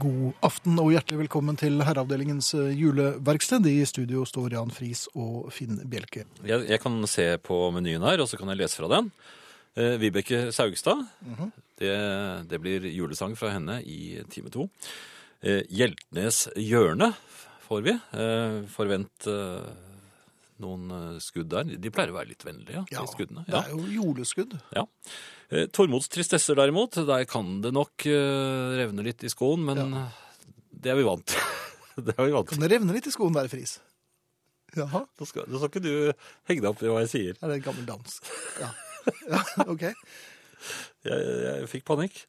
God aften og hjertelig velkommen til Herreavdelingens eh, juleverksted. I studio står Jan Friis og Finn Bjelke. Jeg, jeg kan se på menyen her, og så kan jeg lese fra den. Eh, Vibeke Saugstad. det, det blir julesang fra henne i time to. Eh, Hjeltnes hjørne får vi. Eh, forvent eh, noen eh, skudd der. De pleier å være litt vennlige, de skuddene. Ja. det er jo juleskudd. Ja. Eh, Tormods tristesser derimot, der kan det nok eh, revne litt i skoen, men det er vi vant til. det er vi vant til. Kan det revne litt i skoen der, Friis? Jaha, Da skal, da skal ikke du henge deg opp i hva jeg sier. er det en gammel dansk? Ja, ja ok. Jeg, jeg fikk panikk.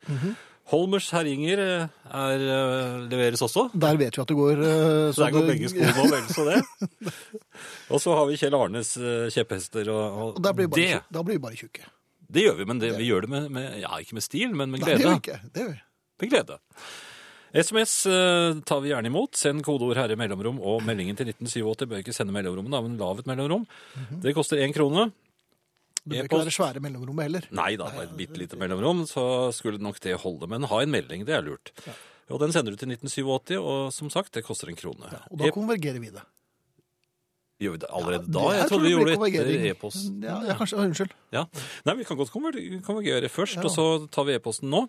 Holmers herjinger eh, er, eh, leveres også. Der vet vi at det går eh, Så der går begge skoene og vel så det. Og så har vi Kjell Arnes kjepphester. Og, og da blir, vi det, bare, tjukke. det gjør vi, men det, vi gjør det med, med Ja, ikke med stil, men med glede. Nei, det gjør vi ikke. Det gjør vi. Med glede. SMS tar vi gjerne imot. Send kodeord 'herre mellomrom' og meldingen til 1987. Bør ikke sende mellomrommet, men lav et mellomrom. Det koster én krone. Det bør ikke være svære mellomrommet heller. Nei da, bare et bitte lite mellomrom, så skulle nok det holde. Men ha en melding, det er lurt. Og den sender du til 1987, og som sagt, det koster en krone. Og da konvergerer vi det. Gjør vi det allerede Ja, da? Jeg trodde vi det gjorde det etter e-post. Ja, ja, kanskje, unnskyld. Ja. Nei, vi kan godt konvergere først, Ja. og så tar vi e-posten nå.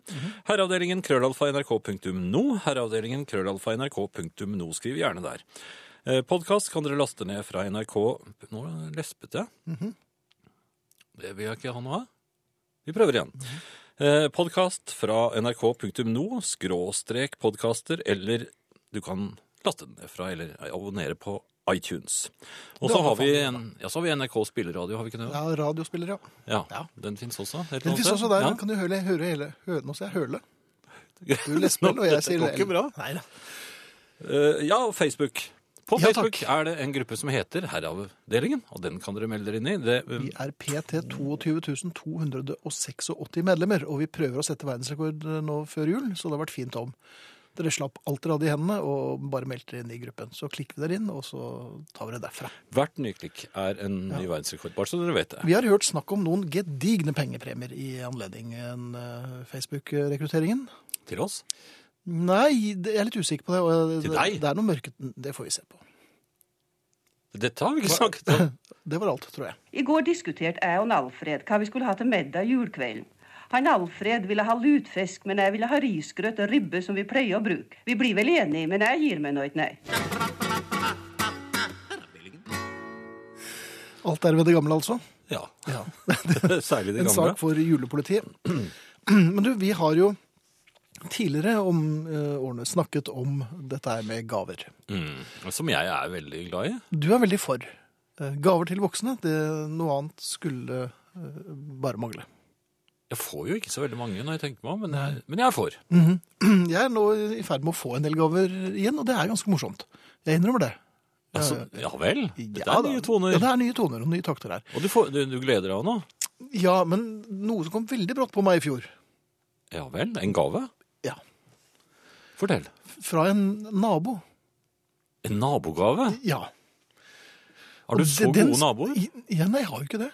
Herreavdelingen krøllalfa nrk.no. Herreavdelingen krøllalfa nrk.no. Skriv gjerne der. Eh, Podkast kan dere laste ned fra NRK Nå lespet jeg. Det vil jeg ikke ha noe av. Vi prøver igjen. Eh, Podkast fra nrk.no, skråstrek podkaster, eller du kan laste den ned fra, eller abonnere på iTunes. Og så har vi, ja, så har vi NRK spilleradio, har vi ikke det? Ja, radiospiller, ja. Ja, Ja. den finnes også. Den finnes også der. Ja. Kan du høre, høre hele hø, Nå sier jeg høle. Du lesper, og jeg sier Det går ikke bra. Nei da. Eh, ja, og Facebook. På Ja, Facebook takk. er det en gruppe som heter Herreavdelingen, og den kan dere melde dere inn i. Det, Vi er PT 22.286 medlemmer, og vi prøver å sette verdensrekord nå før jul, så det har vært fint om. Dere slapp alt dere hadde i hendene, og bare meldte dere inn i gruppen. Så klikker vi dere inn, og så tar vi det derfra. hvert nyklikk er en ny verdensrekord, bare så dere vet det. Vi har hørt snakk om noen gedigne pengepremier i anledningen eh, Facebook-rekrutteringen. Til oss. Nei, jeg er litt usikker på det. Og Til deg? det er noe mørket Det får vi se på. Dette har vi ikke snakket om. Det var alt, tror jeg. I går diskuterte jeg og Alfred hva vi skulle ha til middag julekvelden. Han Alfred ville ha lutfisk, men jeg ville ha risgrøt og ribbe som vi pleier å bruke. Vi blir vel enige, men jeg gir meg nå et nei. Alt er ved det gamle, altså. Ja, Ja. særlig det gamle. En sak for julepolitiet. Men du, vi har jo tidligere om eh, årene snakket om dette her med gaver. Mm. Som jeg er veldig glad i. Du er veldig for. Eh, Gaver til voksne, det, noe annet skulle eh, bare mangle. Jeg får jo ikke så veldig mange når jeg tenker meg om, men jeg, men jeg er for. Jeg er nå i ferd med å få en del gaver igjen, og det er ganske morsomt. Jeg innrømmer det. Altså, ja vel. Dette Ja er nye toner. Ja, det er nye toner og nye takter her. Og du, får, du, du gleder deg nå? Ja, men noe som kom veldig brått på meg i fjor. Ja vel. En gave? Ja. Fortell. Fra en nabo. En nabogave? Ja. Har du så den- gode naboer? Ja, nei, jeg har jo ikke det.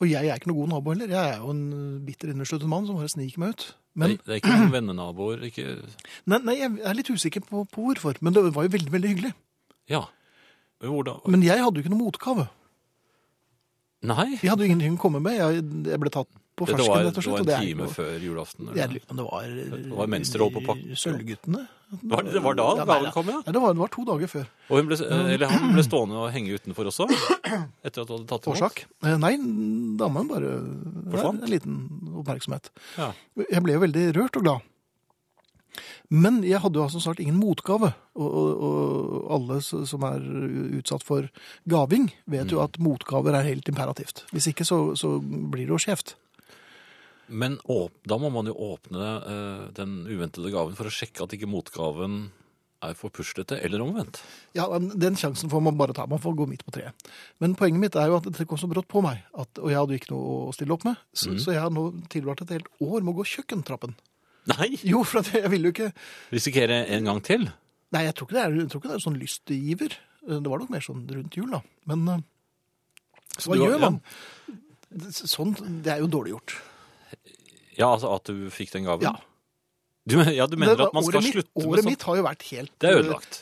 Og jeg er ikke noen god nabo heller. Jeg er jo en bitter innesluttet mann som bare sniker meg ut. Men, det er ikke noen vennenaboer? Ikke nei, nei, jeg er litt usikker på, på hvorfor. Men det var jo veldig, veldig hyggelig. Ja. Men Hvordan Men jeg hadde jo ikke noe motgave. Nei. Jeg hadde jo ingenting å komme med. Jeg, jeg ble tatt på fersken, var, rett og det slett. var og en det time jo- før julaften? Eller? Jeg, det var Det var mens dere holdt på å pakke? Sølvguttene. Var det- det var da nei, gaven kom, ja? Nei, det var, det var to dager før. Ble, eller han ble stående og henge utenfor også? Etter at du hadde tatt? Årsak? Eh, Nei, damen bare Forsvant? En liten oppmerksomhet. Ja. Jeg ble jo veldig rørt og glad. Men jeg hadde jo altså snart ingen motgave. Og, og, og alle som er utsatt for gaving, vet Mm. jo at motgaver er helt imperativt. Hvis ikke så, så blir det jo skjevt. Men åp, da må man jo åpne eh, den uventede gaven for å sjekke at ikke motgaven er for puslete, eller omvendt. Ja, Den sjansen får man bare ta. Man får gå midt på treet. Men poenget mitt er jo at dette kom så brått på meg, at, og jeg hadde jo ikke noe å stille opp med. Så, Mm. så jeg har nå tilbrakt et helt år med å gå kjøkkentrappen. Nei! Jo, for at jeg ville jo ikke Risikere en gang til. Nei, jeg tror ikke det er, jeg tror ikke det er sånn lystgiver. Det var nok mer sånn rundt jul, da. Men eh, Så hva du gjør ja. man? Sånn, det er jo dårlig gjort. Ja, altså at du fikk den gaven? Ja. Du, men- ja, du mener Det at man skal året mitt, slutte med Året sånt? mitt har jo vært helt Det er ødelagt.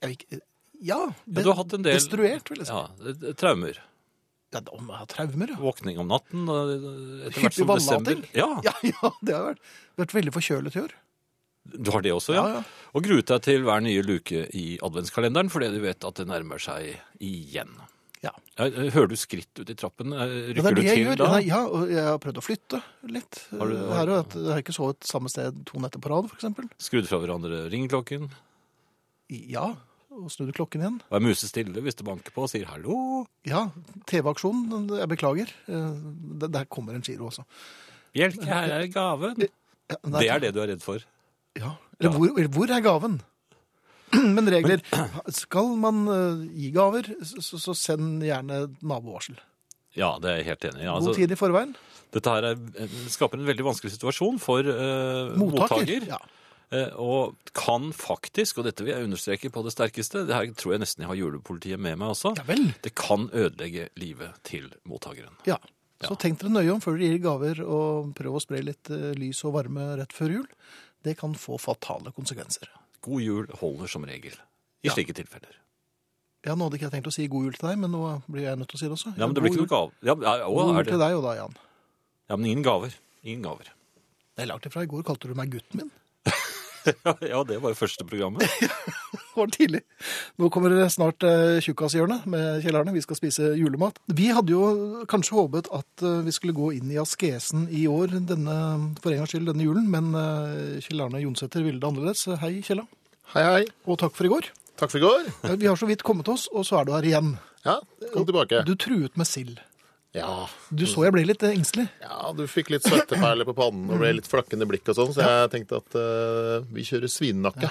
Jeg vil ikke- Ja, Ja, du har hatt en del destruert, vil jeg si. ja, eh, traumer. Ja, om jeg har traumer, ja. Våkning om natten etter hvert som desember. Ja, Ja, ja, det har vært, vært veldig forkjølet i år. du har det også, ja. Ja, ja. Og gruet deg til hver nye luke i adventskalenderen, fordi du vet at det nærmer seg igjen. Ja. Ja, Hører du skritt ut i trappen? Rykker Ja, det du det jeg til gjør. da? Ja, og jeg har prøvd å flytte litt. Har du- Her, og jeg har ikke sovet samme sted to netter på rad, eksempel. Skrudd fra hverandre ringeklokken? Ja, og snudde klokken igjen. Og er musestille hvis det banker på og sier hallo? Ja, TV-aksjonen, jeg beklager. Eh, Der kommer en giro også. Bjelke, her er gaven. Ja, nei, Det er det du er redd for. Ja. Eller hvor, hvor er gaven? Men regler. Skal man eh, gi gaver, så, så send gjerne nabovarsel. Ja, det er jeg helt enig i. God Altså, tid i forveien. dette her er, skaper en veldig vanskelig situasjon for uh, Mottaker. mottaker. Ja. Eh, og kan faktisk, og dette vil jeg understreke på det sterkeste, det her tror jeg nesten jeg har julepolitiet med meg også, ja vel. det kan ødelegge livet til mottakeren. Ja. Så tenk dere nøye om før dere gir gaver, og prøv å spre litt eh, lys og varme rett før jul. Det kan få fatale konsekvenser. God jul holder som regel i Ja. slike tilfeller. Ja, Nå hadde ikke jeg tenkt å si god jul til deg, men nå blir jeg nødt til å si det også. Ja, men det blir ikke noe gave. Ja, ja, å, God jul til deg og da, Jan. ja, men ingen gaver. Ingen gaver. Det er langt ifra. I går kalte du meg gutten min. ja, det var jo første programmet. Det var tidlig. Nå kommer det snart eh, tjukkashjørnet med Kjell Arne. Vi skal spise julemat. Vi hadde jo kanskje håpet at eh, vi skulle gå inn i askesen i år, denne, for en gangs skyld denne julen, men eh, Kjell Arne Jonsæter ville det annerledes. Hei, Kjella. Hei, hei. Og takk for i går. Takk for i går. Vi har så vidt kommet oss, og så er du her igjen. Ja, kom tilbake. Du truet med sild. Ja, Du så jeg ble litt eh, engstelig. ja, du fikk litt svetteperler på pannen og ble litt flakkende blikk og sånn, så jeg tenkte at uh, vi kjører svinenakke.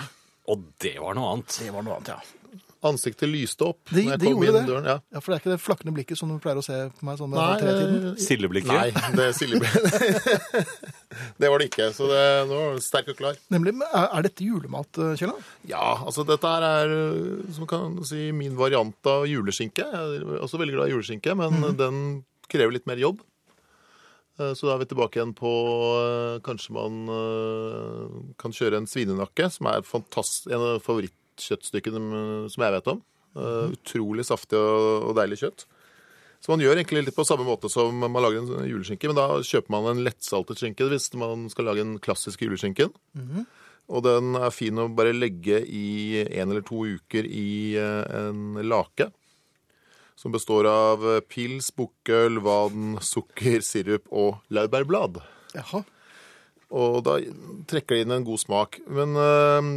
Og det var noe annet. Det var noe annet, ja. Ansiktet lyste opp Det- når jeg det kom gjorde inn det. døren. Ja. Ja, For det er ikke det flakkende blikket som du pleier å se på meg sånn Nei, tretiden. Silleblikket? Nei, det silleblikket det var det ikke, så det, nå er det sterk og klar. Nemlig, er er dette julemat, Kjelland? Ja, altså dette her er, eh, som man kan si, min variant av juleskinke. Jeg er også veldig glad i juleskinke, men den krever litt mer jobb. Eh, Så da er vi tilbake igjen på eh, Kanskje man eh, kan kjøre en svinenakke, som er en av favorittkjøttstykkene mm, som jeg vet om. Eh, Utrolig saftig og deilig kjøtt. Så man gjør egentlig litt på samme måte som man lager en juleskinke, men da kjøper man en lettsaltet skinke hvis man skal lage den klassiske juleskinken. Og den er fin å bare legge i en eller to uker i en lake. Som består av eh, pils, bukkøl, vann, sukker, sirup og laurbærblad. Jaha. Og da trekker det inn en god smak. Men eh,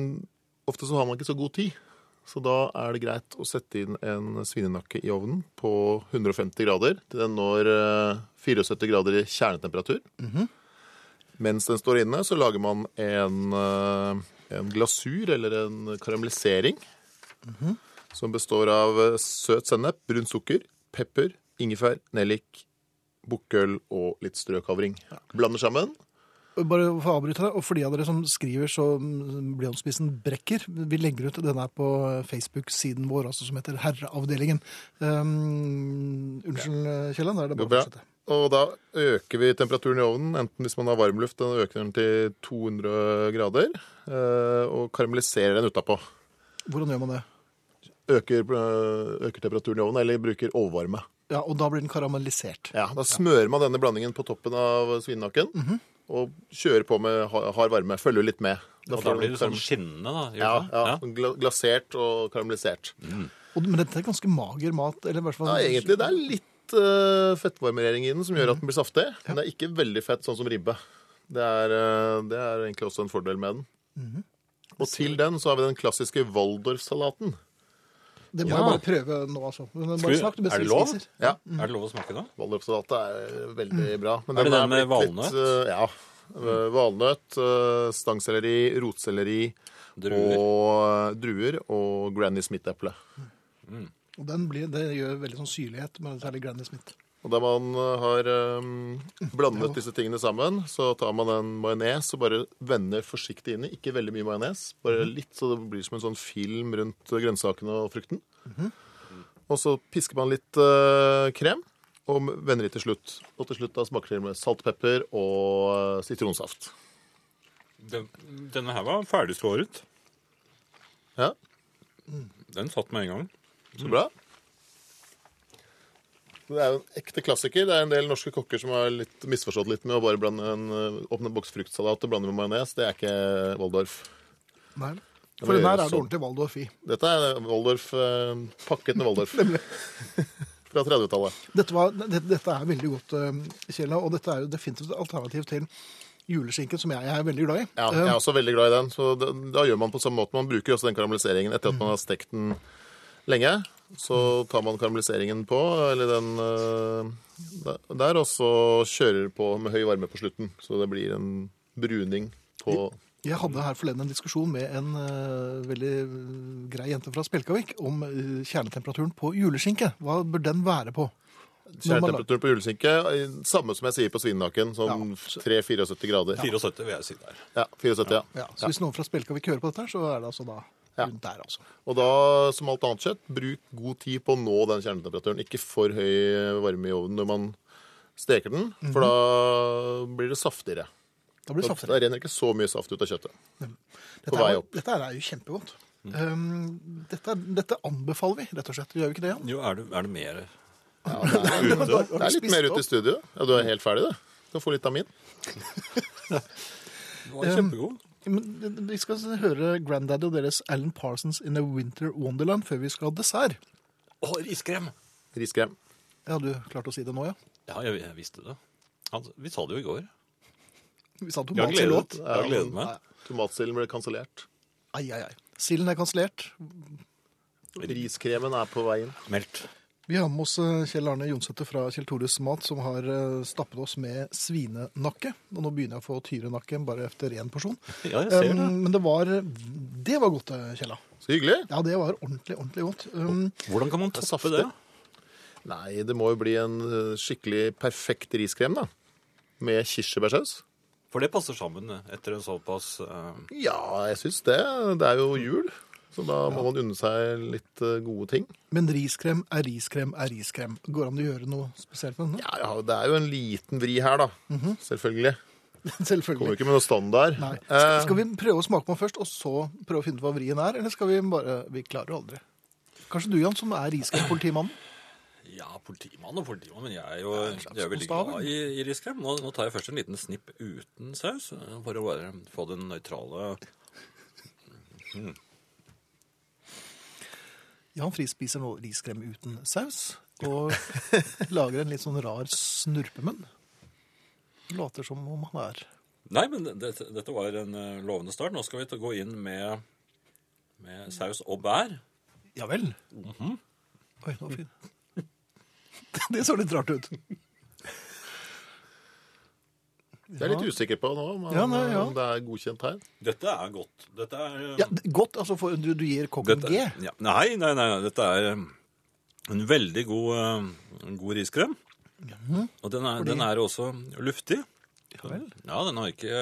ofte så har man ikke så god tid. Så da er det greit å sette inn en svinenakke i ovnen på 150 grader til den når eh, 74 grader i kjernetemperatur. Mens den står inne, så lager man en, eh, en glasur eller en karamellisering. Som består av eh, søt sennep, brunt sukker, pepper, ingefær, nellik, bukkøl og litt strøkavring. Blander sammen. Bare for å avbryte deg, og for de av dere som skriver så blir Blyantspissen brekker, vi legger ut denne her på Facebook-siden vår, altså som heter Herreavdelingen. Um, unnskyld, Kjelland, er det bare å fortsette. Og da øker vi temperaturen i ovnen, enten hvis man har varmluft, den øker den til 200 grader, eh, og karamelliserer den utapå. Hvordan gjør man det? Øker, eh, øker temperaturen i ovnen, eller bruker overvarme. Ja, og da blir den karamellisert. Ja, Da smører man denne blandingen på toppen av svinenakken, og kjører på med hard varme. Følger litt med. Og da blir det den sånn skinnende, da. Ja, Ja, ja, Glasert og karamellisert. Og, men dette er ganske mager mat, eller i hvert fall Ja, egentlig, Det er litt uh, fettvarmerering i den som gjør at den blir saftig. Men det er ikke veldig fett, sånn som ribbe. Det er, uh, det er egentlig også en fordel med den. Og til den så har vi den klassiske Waldorf-salaten. Det må Ja. jeg bare prøve nå, altså. Men Bare du er det lov? Ja. Mm. Er det lov å smake da? Waldorf-salat er veldig bra. Men Er det den den med blitt litt, valnøtt? eh, ja. Eh, Valnøtt, eh, stangselleri, rotselleri Druer. og eh, druer og Granny Smith-eple. Og den blir, det gjør veldig sånn syrlighet, med særlig Granny Smith. Og da man eh, har um, blandet disse tingene sammen, så tar man en majones og bare vender forsiktig inn i. Ikke veldig mye majones, bare litt, så det blir som en sånn film rundt grønnsakene og frukten. Og så pisker man litt uh, krem og vender i til slutt. Og til slutt da smaker det med salt, pepper og eh, sitronsaft. Den, denne her var ferdigskåret. Ja, Den satt med en gang. så bra. Det er jo en ekte klassiker. Det er en del norske kokker som har litt misforstått litt med å bare blande en, eh, åpne en boks fruktsalat og blande med majones. Det er ikke Waldorf. Nei. For den her er det ordentlig Waldorf i. Dette er Waldorf, eh, pakket med Waldorf. Fra 30-tallet. Dette, dette, dette er veldig godt, eh, Kjella, og dette er jo definitivt et alternativ til juleskinken, som jeg er veldig glad i. Ja, jeg er også veldig glad i den. Så da, da gjør man på samme måte. Man bruker også den karamelliseringen etter at man har stekt den lenge. Så tar man karamelliseringen på, eller den eh, der- og så kjører på med høy varme på slutten. Så det blir en bruning på Jeg hadde her forleden en diskusjon med en eh, veldig eh, grei jente fra Spjelkavik om kjernetemperaturen på juleskinke. Hva bør den være på? Kjernetemperaturen på juleskinke. Samme som jeg sier på svinenaken, sånn 3-74 grader. 74 vil jeg si der. Ja, 74, ja. Ja, så hvis noen fra Spjelkavik hører på dette, så er det altså da Ja. rundt der, altså. Og da, som alt annet kjøtt, bruk god tid på å nå den kjernetemperaturen. Ikke for høy varme i ovnen når man steker den, for da blir det saftigere. Da blir det Da saftigere. renner ikke så mye saft ut av kjøttet. Dette, på vei er, dette er jo kjempegodt. Um, dette, dette anbefaler vi, rett og slett. Gjør vi ikke det, Jan? Jo, er det, er det mer Ja, det, er, det er litt mer ute i studio. Ja, Du er helt ferdig, du. Du kan få litt av min. Det var kjempegod. Men vi skal høre Granddaddy og deres Alan Parsons in a Winter Wonderland før vi skal ha dessert. Å, riskrem! Riskrem. Ja, du klarte å si det nå, ja? Ja, jeg, jeg visste det. Altså, vi sa det jo i går. Vi sa Jeg har tomat til gledet, låt. jeg har gledet meg. Tomatsilden ble kansellert. Ai, ai, ai. Silden er kansellert. Riskremen er på veien. Meldt. Vi har med oss eh, Kjell Arne Jonsæter fra Kjell Tores Mat, som har eh, stappet oss med svinenakke. Og nå begynner jeg å få tyrenakke bare etter én porsjon. Ja, jeg ser det. Um, men det var, det var godt, eh, Kjella. Så hyggelig. Ja, det var ordentlig, ordentlig godt. Um, Hvordan kan man toppe saftig. det? Nei, det må jo bli en skikkelig perfekt riskrem, da. Med kirsebærsaus. For det passer sammen etter en såpass uh... Ja, jeg syns det. Det er jo jul. Så da må man unne seg litt eh, gode ting. men riskrem er riskrem er riskrem. Går det an å gjøre noe spesielt med den? Ja, ja, det er jo en liten vri her, da. Selvfølgelig. Kommer Selvfølgelig. Kommer ikke med noe standard. Nei. Eh, Skal, vi prøve å smake på den først, og så prøve å finne ut hva vrien er? Eller skal vi bare Vi klarer det aldri. Kanskje du, Jan, som er riskrempolitimannen? Ja, politimann og politimann, men jeg er jo jeg er veldig glad i, i riskrem. Nå, nå tar jeg først en liten snipp uten saus, eh, for å bare få den nøytrale Jan Friis spiser nå riskrem uten saus, og lager en litt sånn rar snurpemunn. Låter som om han er Nei, men dette, dette var en eh, lovende start. Nå skal vi gå inn med, med saus og bær. Ja vel? Mhm. Oi, det var fint. Det så litt rart ut. Det er jeg litt usikker på nå, om, Ja, nei, ja. om det er godkjent her. Dette er godt. Dette er eh, Ja, Godt, altså, for du, du gir kokken G. ja, nei, nei, nei, nei. Dette er eh, en veldig god, eh, en god riskrem. Og den er, Fordi- den er også luftig. Ja vel. Ja, den har ikke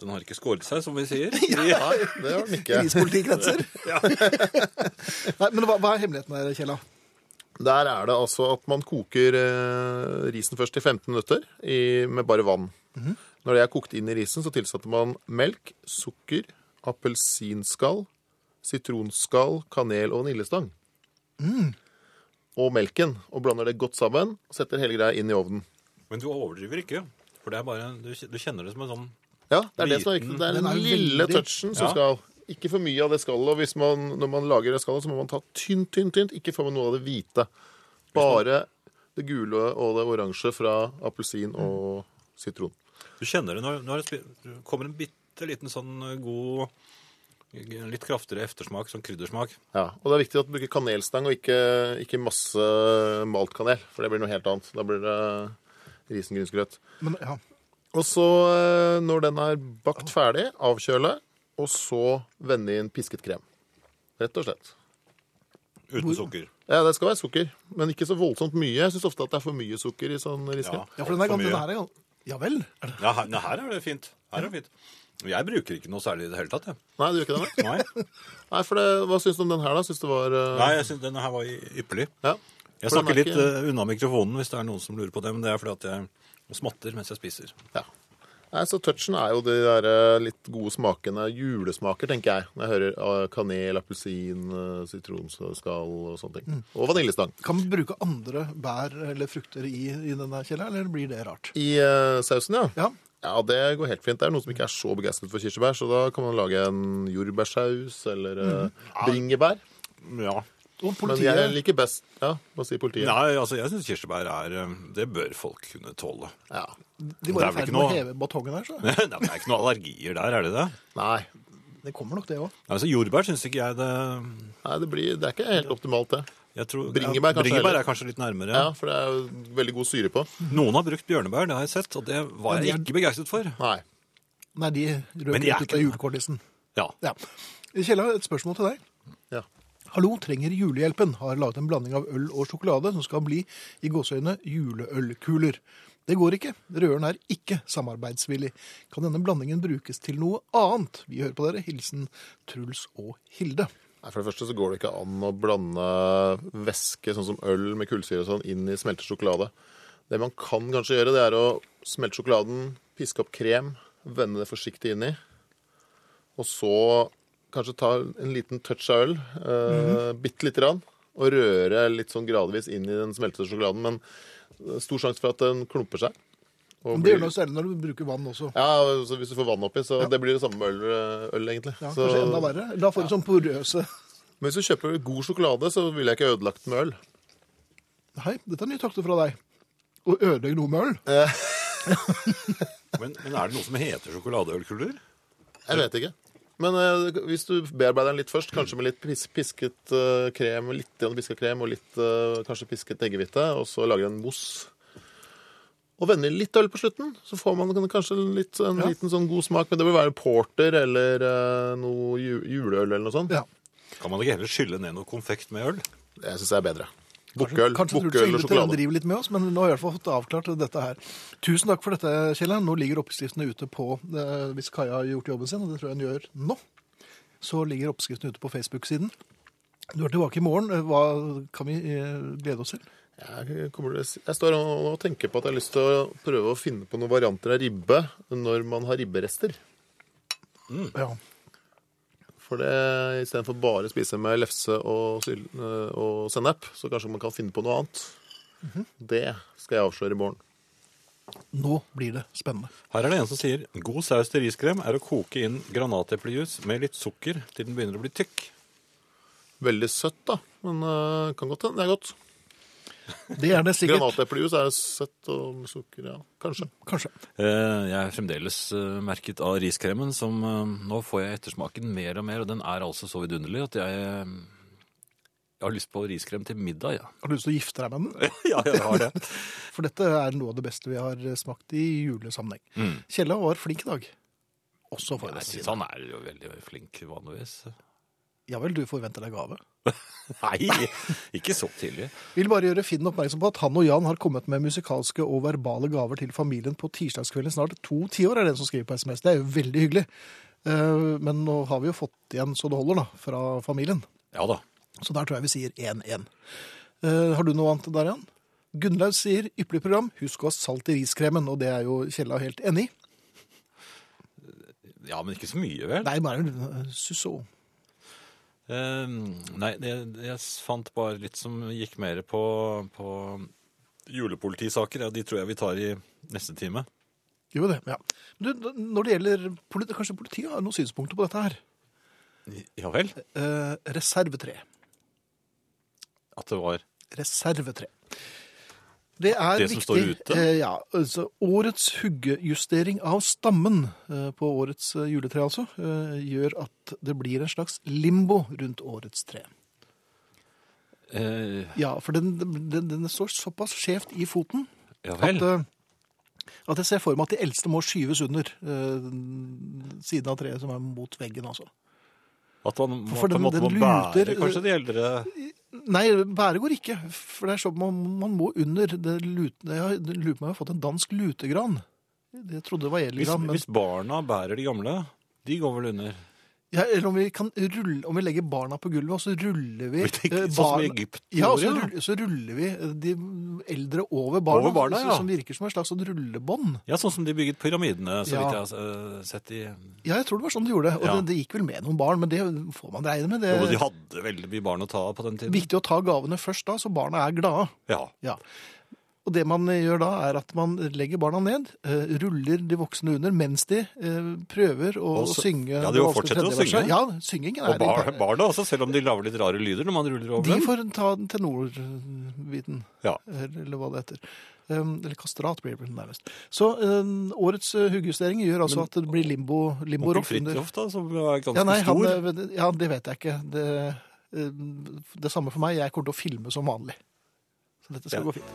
den har ikke skåret seg, som vi sier. ja, det har den ikke. Rispolitikretser. Nei, men hva, hva er hemmeligheten her, Kjella? Der er det altså at man koker eh, risen først i 15 minutter i, med bare vann. Når det er kokt inn i risen, så tilsetter man melk, sukker, appelsinskall, sitronskall, kanel og vaniljestang. Og melken, og blander det godt sammen og setter hele greia inn i ovnen. Men du overdriver ikke. For det er bare, du, du kjenner det som en sånn Ja, det er det som er viktig. Det er Den den er jo lille veldig- touchen som Ja. skal. Ikke for mye av det skallet. Og hvis man, når man lager det skallet, så må man ta tynt, tynt, tynt. Ikke få med noe av det hvite. Bare det gule og det oransje fra appelsin og sitron. Du kjenner det når, når det kommer en bitte liten sånn eh, god Litt kraftigere eftersmak, sånn kryddersmak. Ja, Og det er viktig at du bruker kanelstang og ikke, ikke masse malt kanel. For det blir noe helt annet. Da blir det risengrynsgrøt. Men, ja. Og så, eh, når den er bakt ferdig, avkjøle, og så vende inn pisket krem. Rett og slett. Uten sukker. Ja, det skal være sukker, men ikke så voldsomt mye. Jeg syns ofte at det er for mye sukker i sånn riskrem. Ja, for den, er, for den her er Ja vel? Er det? Ja, her, nei, her er det fint. Her er det fint. Jeg bruker ikke noe særlig i det hele tatt, jeg. Nei, du gjør ikke det? Nei, Nei, for det, Hva syns du om den her, da? Syns du var uh... nei jeg synes denne her var ypperlig. Ja. Jeg snakker ikke... litt ikke- eh, unna mikrofonen hvis det er noen som lurer på det, men det er fordi at jeg smatter mens jeg spiser. Ja. Nei, så Touchen er jo de der eh, litt gode smakene. Julesmaker, tenker jeg. Når jeg hører eh, kanel, appelsin, eh, sitronskall og sånne ting. Og vaniljestang. Kan man bruke andre bær eller frukter i, i denne kjelleren, eller blir det rart? I uh, sausen, ja. Ja. Ja, det går helt fint. Det er noen som ikke er så begeistret for kirsebær, så da kan man lage en jordbærsaus eller eh, bringebær. Ja. Og Men jeg liker best Ja, hva sier politiet? Nei, altså jeg syns kirsebær er eh, Det bør folk kunne tåle. Ja. De det var er i ferd med med å heve batongen her, så Nei, men det er ikke noen allergier der, er det det? Nei. det kommer nok, det òg. Altså Jordbær syns ikke jeg det Nei, det, blir, det er ikke helt optimalt, det. jeg tror, Bringebær kanskje Bringebær er kanskje litt nærmere. Ja, For det er jo veldig god syre på. Noen har brukt bjørnebær, det har jeg sett, og det var jeg er- ikke begeistret for. Nei. Nei, de røk ut av ikke- Ja. Ja. Kjella, et spørsmål til deg. Hallo, trenger julehjelpen. Har laget en blanding av øl og sjokolade som skal bli i gåseøyne juleølkuler. Det går ikke. Røren er ikke samarbeidsvillig. Kan denne blandingen brukes til noe annet? Vi hører på dere. Hilsen Truls og Hilde. Nei, For det første så går det ikke an å blande væske, sånn som øl med kullsyre og sånn, inn i smeltet sjokolade. Det man kan kanskje gjøre, det er å smelte sjokoladen, piske opp krem, vende det forsiktig inn i, og så kanskje ta en liten touch av øl, eh, bitte lite grann, og røre litt sånn gradvis inn i den smeltede sjokoladen. Men er stor sjanse for at den klumper seg. og Men det blir- gjør noe særlig når du bruker vann også. Ja, så hvis du får vann oppi, så det blir det samme med øl, øl egentlig. Ja, så, kanskje enda verre. Da får du sånn porøse Men hvis du kjøper god sjokolade, så ville jeg ikke ødelagt med øl. Hei, dette er nye takter fra deg. Å ødelegge noe med øl? Men, men er det noe som heter sjokoladeølkuler? Jeg vet ikke. Men eh, hvis du bearbeider den litt først, kanskje med litt pis pisket eh, krem, litt pisket krem og litt eh, kanskje pisket eggehvite, og så lager en mousse og vender litt øl på slutten, så får man kanskje litt, en Ja. liten sånn god smak. Men det bør være porter eller eh, noe ju juleøl eller noe sånt. Ja. Kan man ikke heller skylle ned noe konfekt med øl? Det syns jeg er bedre. Bukkøl og sjokolade. Kanskje sjokolade. driver litt med oss, men nå har vi i hvert fall fått avklart dette her. Tusen takk for dette, Kjell. Nå ligger oppskriftene ute på eh, Hvis Kaja har gjort jobben sin, og det tror jeg hun gjør nå, så ligger oppskriftene ute på Facebook-siden. Du er tilbake i morgen. Hva kan vi eh, glede oss til? Jeg, kommer, jeg står og tenker på at jeg har lyst til å prøve å finne på noen varianter av ribbe når man har ribberester. Ja. For det istedenfor bare å spise med lefse og, øh, og sennep, så kanskje man kan finne på noe annet. Det skal jeg avsløre i morgen. Nå blir det spennende. Her er det en som sier god saus til riskrem er å koke inn granateplejus med litt sukker til den begynner å bli tykk. Veldig søtt, da. Men uh, kan godt hende det er godt. Det er det sikkert. Granateplejus er søtt og sukker, ja. Kanskje. Kanskje. Eh, Jeg er fremdeles eh, merket av riskremen, som eh, nå får jeg ettersmaken mer og mer, og den er altså så vidunderlig at jeg, jeg har lyst på riskrem til middag, ja. Har du lyst til å gifte deg med den? ja, jeg har det. For dette er noe av det beste vi har smakt i julesammenheng. Mm. Kjella var flink i dag. Også for Jeg det synes han er jo veldig flink vanligvis. Ja vel, du forventer deg gave. Nei, ikke så tidlig. Vil bare gjøre Finn oppmerksom på at han og Jan har kommet med musikalske og verbale gaver til familien på tirsdagskvelden. Snart to tiår er det en som skriver på SMS. Det er jo veldig hyggelig. Eh, Men nå har vi jo fått igjen så det holder, da, fra familien. Ja da. Så der tror jeg vi sier 1-1. Eh, Har du noe annet der, Jan? Gunnlaug sier ypperlig program, husk å ha salt i riskremen, og det er jo Kjella helt enig i. Ja, men ikke så mye, vel? Nei, bare susso. Eh, nei, det, jeg fant bare litt som gikk mer på, på julepolitisaker. Ja, de tror jeg vi tar i neste time. Jo, det. Ja. Du, når det gjelder politi, Kanskje politiet har noen synspunkter på dette her? Ja vel? Eh, reservetre. At det var Reservetre. Det er Det som viktig. står ute? Eh, ja, altså Årets huggejustering av stammen eh, på årets eh, juletre, altså, eh, gjør at det blir en slags limbo rundt årets tre. eh, Ja, for den, den, den står såpass skjevt i foten Ja at At jeg ser for meg at de eldste må skyves under siden av treet som er mot veggen. altså. At man må, For på en den- måte den må bære kanskje de eldre Nei, bære går ikke. For det er sånn man, man må under. Det lut, jeg lurer på om jeg har fått en dansk lutegran. Det trodde det var hvis. Men, hvis barna bærer de gamle, de går vel under? Ja, eller om vi, kan rulle, om vi legger barna på gulvet, og så ruller vi tenker eh, sånn som i Egypt. Ja, og så, ruller, så ruller vi eh, de eldre over barna, Over barna, ja. som virker som et slags sånn rullebånd. ja, sånn som de bygget pyramidene, så Ja. vidt jeg har eh, sett i Ja, jeg tror det var sånn de gjorde. Og Ja. det, det gikk vel med noen barn, men det får man regne med. Det Jo, de hadde veldig mye barn å ta av på den tiden. viktig å ta gavene først da, så barna er glade. Ja. Ja. Og det man gjør da, er at man legger barna ned, eh, ruller de voksne under mens de eh, prøver å Og så- synge. Ja, de fortsetter å synge. Ja, syngingen er Og bar, i- barna også, selv om de lager litt rare lyder når man ruller over De dem. får ta den tenorbiten, Ja. eller hva det heter. Um, Eller kastrat blir det nærmest. Så um, årets uh, huggjustering gjør altså Men- at det blir limbo, limbo Onkel roff under Fridtjof, da, som er ganske ja, nei, stor. Han, ja, det vet jeg ikke. Det, det samme for meg. Jeg kommer til å filme som vanlig. Så dette skal Ja. gå fint.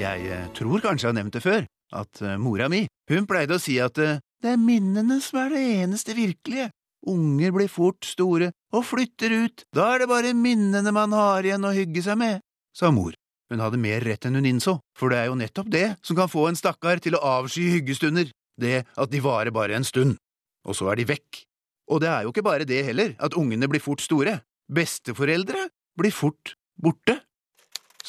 Jeg eh, tror kanskje jeg har nevnt det før, at eh, mora mi, hun pleide å si at eh, det er minnene som er det eneste virkelige. Unger blir fort store og flytter ut, da er det bare minnene man har igjen å hygge seg med, sa mor. Hun hadde mer rett enn hun innså, for det er jo nettopp det som kan få en stakkar til å avsky hyggestunder, det at de varer bare en stund, og så er de vekk. Og det er jo ikke bare det heller, at ungene blir fort store, besteforeldre blir fort borte.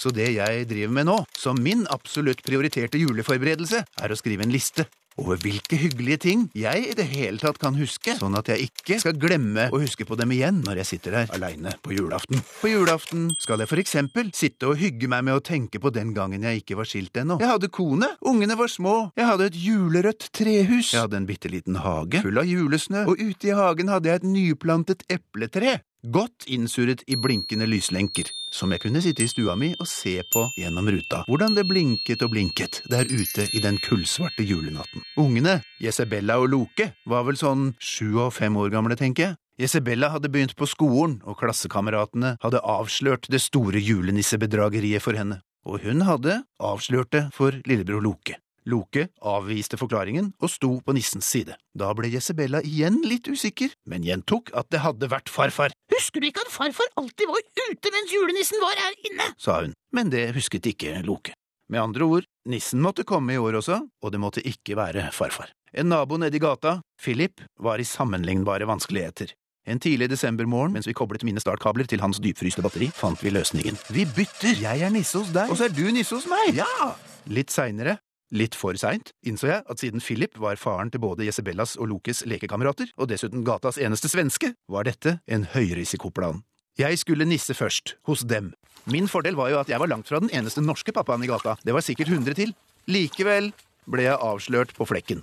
Så det jeg driver med nå, som min absolutt prioriterte juleforberedelse, er å skrive en liste over hvilke hyggelige ting jeg i det hele tatt kan huske, sånn at jeg ikke skal glemme å huske på dem igjen når jeg sitter her aleine på julaften. På julaften skal jeg for eksempel sitte og hygge meg med å tenke på den gangen jeg ikke var skilt ennå. Jeg hadde kone, ungene var små, jeg hadde et julerødt trehus, jeg hadde en bitte liten hage full av julesnø, og ute i hagen hadde jeg et nyplantet epletre. Godt innsurret i blinkende lyslenker, som jeg kunne sitte i stua mi og se på gjennom ruta, hvordan det blinket og blinket der ute i den kullsvarte julenatten. Ungene, Jesabella og Loke, var vel sånn sju og fem år gamle, tenker jeg. Jesabella hadde begynt på skolen, og klassekameratene hadde avslørt det store julenissebedrageriet for henne, og hun hadde avslørt det for lillebror Loke. Loke avviste forklaringen og sto på nissens side. Da ble Jesebella igjen litt usikker, men gjentok at det hadde vært farfar. Husker du ikke at farfar alltid var ute mens julenissen var her inne? sa hun, men det husket ikke Loke. Med andre ord, nissen måtte komme i år også, og det måtte ikke være farfar. En nabo nede i gata, Philip, var i sammenlignbare vanskeligheter. En tidlig desembermorgen, mens vi koblet mine startkabler til hans dypfryste batteri, fant vi løsningen. Vi bytter! Jeg er nisse hos deg, og så er du nisse hos meg! Ja! Litt seinere, litt for seint, innså jeg at siden Philip var faren til både Jesebellas og Lokes lekekamerater, og dessuten gatas eneste svenske, var dette en høyrisikoplan. Jeg skulle nisse først, hos dem. Min fordel var jo at jeg var langt fra den eneste norske pappaen i gata, det var sikkert hundre til. Likevel ble jeg avslørt på flekken.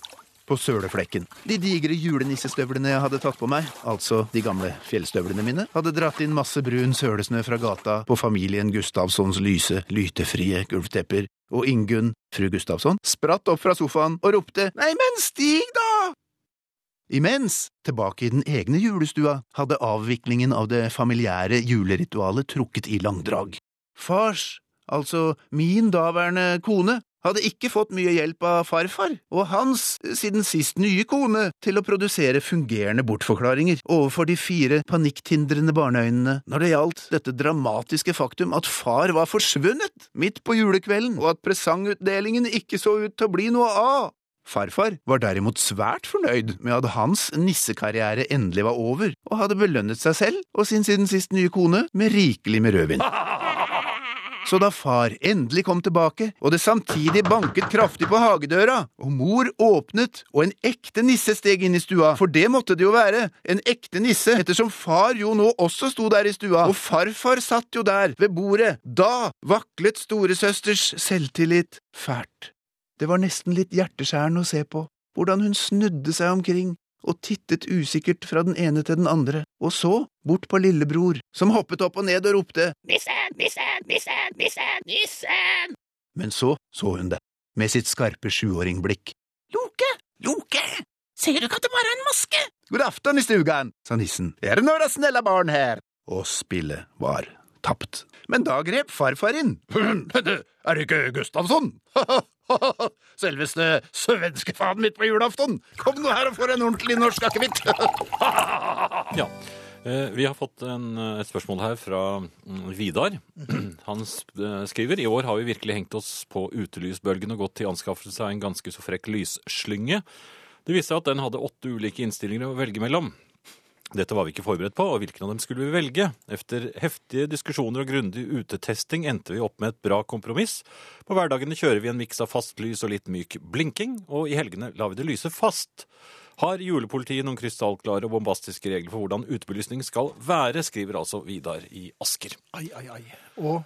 På søleflekken. De digre julenissestøvlene jeg hadde tatt på meg, altså de gamle fjellstøvlene mine, hadde dratt inn masse brun sølesnø fra gata på familien Gustavssons lyse, lytefrie gulvtepper, og Ingunn, fru Gustavsson, spratt opp fra sofaen og ropte Nei, men stig, da! Imens, tilbake i den egne julestua, hadde avviklingen av det familiære juleritualet trukket i langdrag. Fars, altså min daværende kone, hadde ikke fått mye hjelp av farfar og hans, siden sist nye kone, til å produsere fungerende bortforklaringer overfor de fire panikktindrende barneøynene når det gjaldt dette dramatiske faktum at far var forsvunnet midt på julekvelden, og at presangutdelingen ikke så ut til å bli noe av. Farfar var derimot svært fornøyd med at hans nissekarriere endelig var over, og hadde belønnet seg selv og sin siden sist nye kone med rikelig med rødvin. Så da far endelig kom tilbake, og det samtidig banket kraftig på hagedøra, og mor åpnet, og en ekte nisse steg inn i stua, for det måtte det jo være, en ekte nisse, ettersom far jo nå også sto der i stua, og farfar satt jo der, ved bordet, da vaklet storesøsters selvtillit fælt. Det var nesten litt hjerteskjærende å se på, hvordan hun snudde seg omkring og tittet usikkert fra den ene til den andre, og så bort på lillebror, som hoppet opp og ned og ropte Nissen, nissen, nissen, nissen, nissen! Men så så hun det, med sitt skarpe sjuåringblikk. Loke, Loke, ser du ikke at det bare er en maske? God afton i stugan, sa nissen, er det noen snälla barn her? Og spillet var tapt. Men da grep farfar inn. Er det ikke Gustavsson? Selveste svenskefaren mitt på julaften! Kom nå her og få en ordentlig norsk akevitt! Ja. Eh, Vi har fått en, eh, et spørsmål her fra mm, Vidar. Han eh, skriver i år har vi virkelig hengt oss på utelysbølgen og gått til anskaffelse av en ganske så frekk lysslynge. Det viste seg at den hadde åtte ulike innstillinger å velge mellom. Dette var vi ikke forberedt på, og hvilken av dem skulle vi velge? Efter heftige diskusjoner og grundig utetesting endte vi opp med et bra kompromiss. På hverdagene kjører vi en miks av fast lys og litt myk blinking, og i helgene lar vi det lyse fast. Har julepolitiet noen krystallklare og bombastiske regler for hvordan utebelysning skal være, skriver altså Vidar i Asker. Ai, ai, ai. Og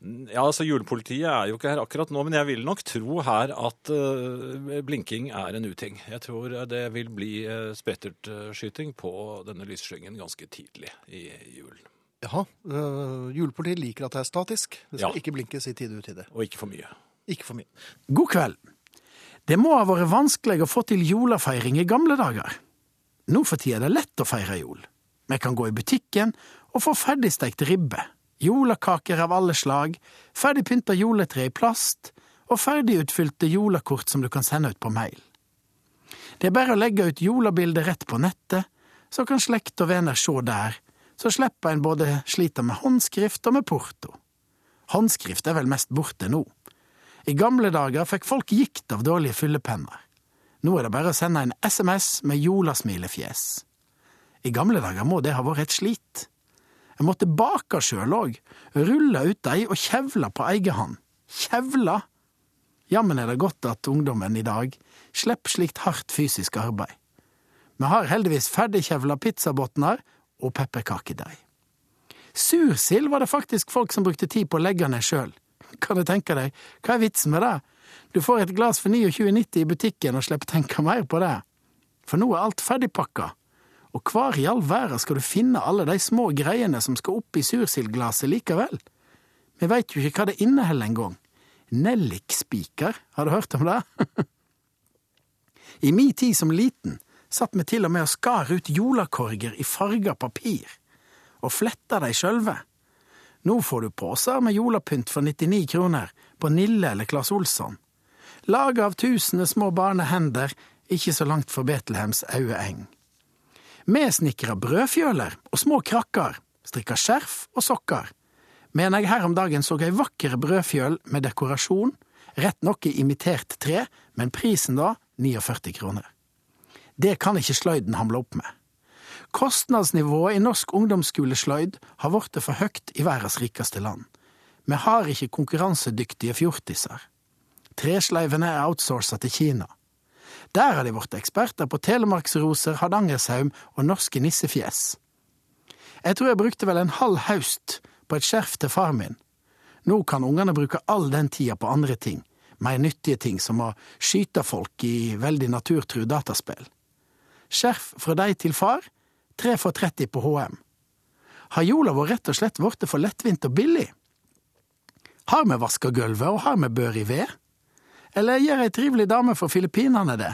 Ja, altså Julepolitiet er jo ikke her akkurat nå, men jeg vil nok tro her at uh, blinking er en uting. Jeg tror det vil bli uh, sprettertskyting på denne lysslyngen ganske tidlig i julen. jaha, Uh, julepolitiet liker at det er statisk. Det skal Ja. ikke blinkes i tide og utide. Og ikke for mye. Ikke for mye. God kveld. Det må ha vært vanskelig å få til julefeiring i gamle dager. Nå for tida er det lett å feire jul. Vi kan gå i butikken og få ferdigstekt ribbe, julekaker av alle slag, ferdigpynta juletre i plast og ferdigutfylte jolakort som du kan sende ut på mail. Det er bare å legge ut jolabildet rett på nettet, så kan slekt og venner se der, så slipper en både slite med håndskrift og med porto. Håndskrift er vel mest borte nå. I gamle dager fikk folk gikt av dårlige fyllepenner. Nå er det bare å sende en SMS med jolasmilefjes. I gamle dager må det ha vært et slit. Jeg måtte bake sjøl òg, rulle ut dei og kjevle på egen hånd. Kjevle! Jammen er det godt at ungdommen i dag slipper slikt hardt fysisk arbeid. Vi har heldigvis ferdigkjevla pizzabotner og pepperkakedeig. Sursild var det faktisk folk som brukte tid på å legge ned sjøl. Kan du tenke deg, hva er vitsen med det? Du får et glass for 29,90 i butikken og slipper tenke mer på det. For nå er alt ferdigpakka. Og hvor i all verden skal du finne alle de små greiene som skal opp i sursildglasset likevel? Vi veit jo ikke hva det inneholder engang. Nellikspiker, har du hørt om det? I mi tid som liten satt vi til og med og skar ut jolakorger i farga papir, og fletta de sjølve. Nå får du poser med jolapynt for 99 kroner på Nille eller Claes Olsson. Laga av tusende små barnehender, ikke så langt fra Betlehems aue eng. Vi snikra brødfjøler og små krakker, strikka skjerf og sokker. Men jeg her om dagen så ei vakker brødfjøl med dekorasjon, rett nok i imitert tre, men prisen da 49 kroner. Det kan ikke sløyden hamle opp med. Kostnadsnivået i norsk ungdomsskolesløyd har blitt for høyt i verdens rikeste land. Vi har ikke konkurransedyktige fjortiser. Tresleivene er outsourca til Kina. Der har de blitt eksperter på telemarksroser, hardangersaum og norske nissefjes. Jeg tror jeg brukte vel en halv høst på et skjerf til far min. Nå kan ungene bruke all den tida på andre ting, mer nyttige ting som å skyte folk i veldig naturtru dataspill. Skjerf fra deg til far, tre for 30 på HM. Har jola vår rett og slett blitt for lettvint og billig? Har vi vaska gulvet, og har vi bør i ved? Eller gjør ei trivelig dame fra Filippinene det?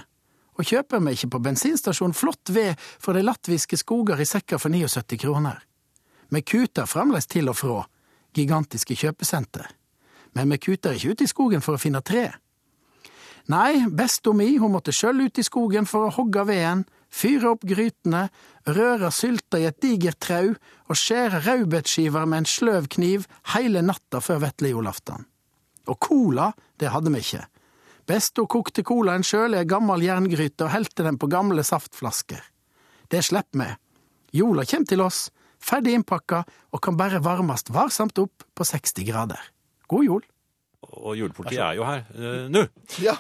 Og kjøper vi ikke på bensinstasjonen flott ved fra de latviske skoger i sekker for 79 kroner? Vi kuter fremdeles til og fra gigantiske kjøpesenter, men vi kuter ikke ut i skogen for å finne tre. Nei, besta mi, hun måtte sjøl ut i skogen for å hogge veden, fyre opp grytene, røre sylta i et digert trau og skjære rødbetskiver med en sløv kniv hele natta før vesle julaften. Og cola, det hadde vi ikke. Besta kokte colaen sjøl i ei gammel jerngryte og helte den på gamle saftflasker. Det slipper vi. Jola kjem til oss, ferdig innpakka og kan bare varmast varsamt opp på 60 grader. God jul! Og julepolitiet er jo her uh, nå. Ja.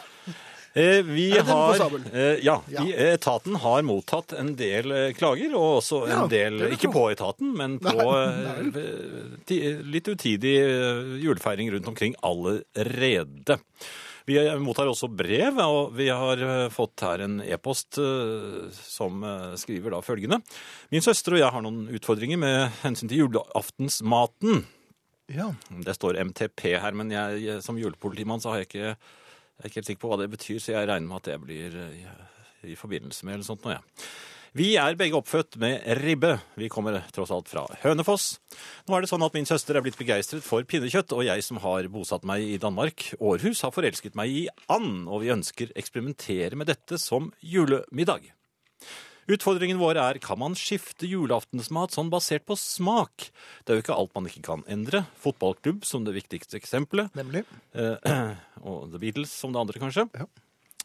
Eh, vi har eh, ja, etaten har mottatt en del klager, og også en del Ikke på etaten, men på litt utidig julefeiring rundt omkring allerede. Vi mottar også brev, og vi har eh, fått her en e-post eh, som eh, skriver da følgende. Min søster og jeg har noen utfordringer med hensyn til julaftensmaten. ja. Det står MTP her, men jeg, som julepolitimann så har jeg ikke, jeg er ikke helt sikker på hva det betyr, så jeg regner med at det blir i, i forbindelse med eller sånt noe, ja. Vi er begge oppfødt med ribbe. Vi kommer tross alt fra Hønefoss. Nå er det sånn at min søster er blitt begeistret for pinnekjøtt, og jeg som har bosatt meg i Danmark, Århus, har forelsket meg i and, og vi ønsker eksperimentere med dette som julemiddag. Utfordringen vår er kan man skifte julaftensmat sånn basert på smak? Det er jo ikke alt man ikke kan endre. Fotballklubb som det viktigste eksempelet. Nemlig. Eh, og The Beatles som det andre, kanskje. Ja.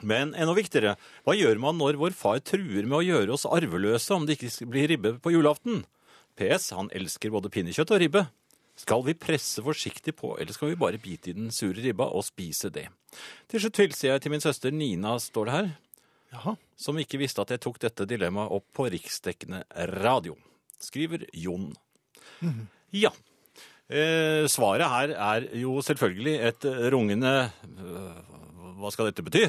Men enda viktigere, hva gjør man når vår far truer med å gjøre oss arveløse om det ikke blir ribbe på julaften? PS, han elsker både pinnekjøtt og ribbe. Skal vi presse forsiktig på, eller skal vi bare bite i den sure ribba og spise det? Til slutt hilser jeg til min søster Nina, står det her, Jaha. som ikke visste at jeg tok dette dilemmaet opp på riksdekkende radio. Skriver Jon. Ja. Eh, svaret her er jo selvfølgelig et eh, rungende øh, Hva skal dette bety?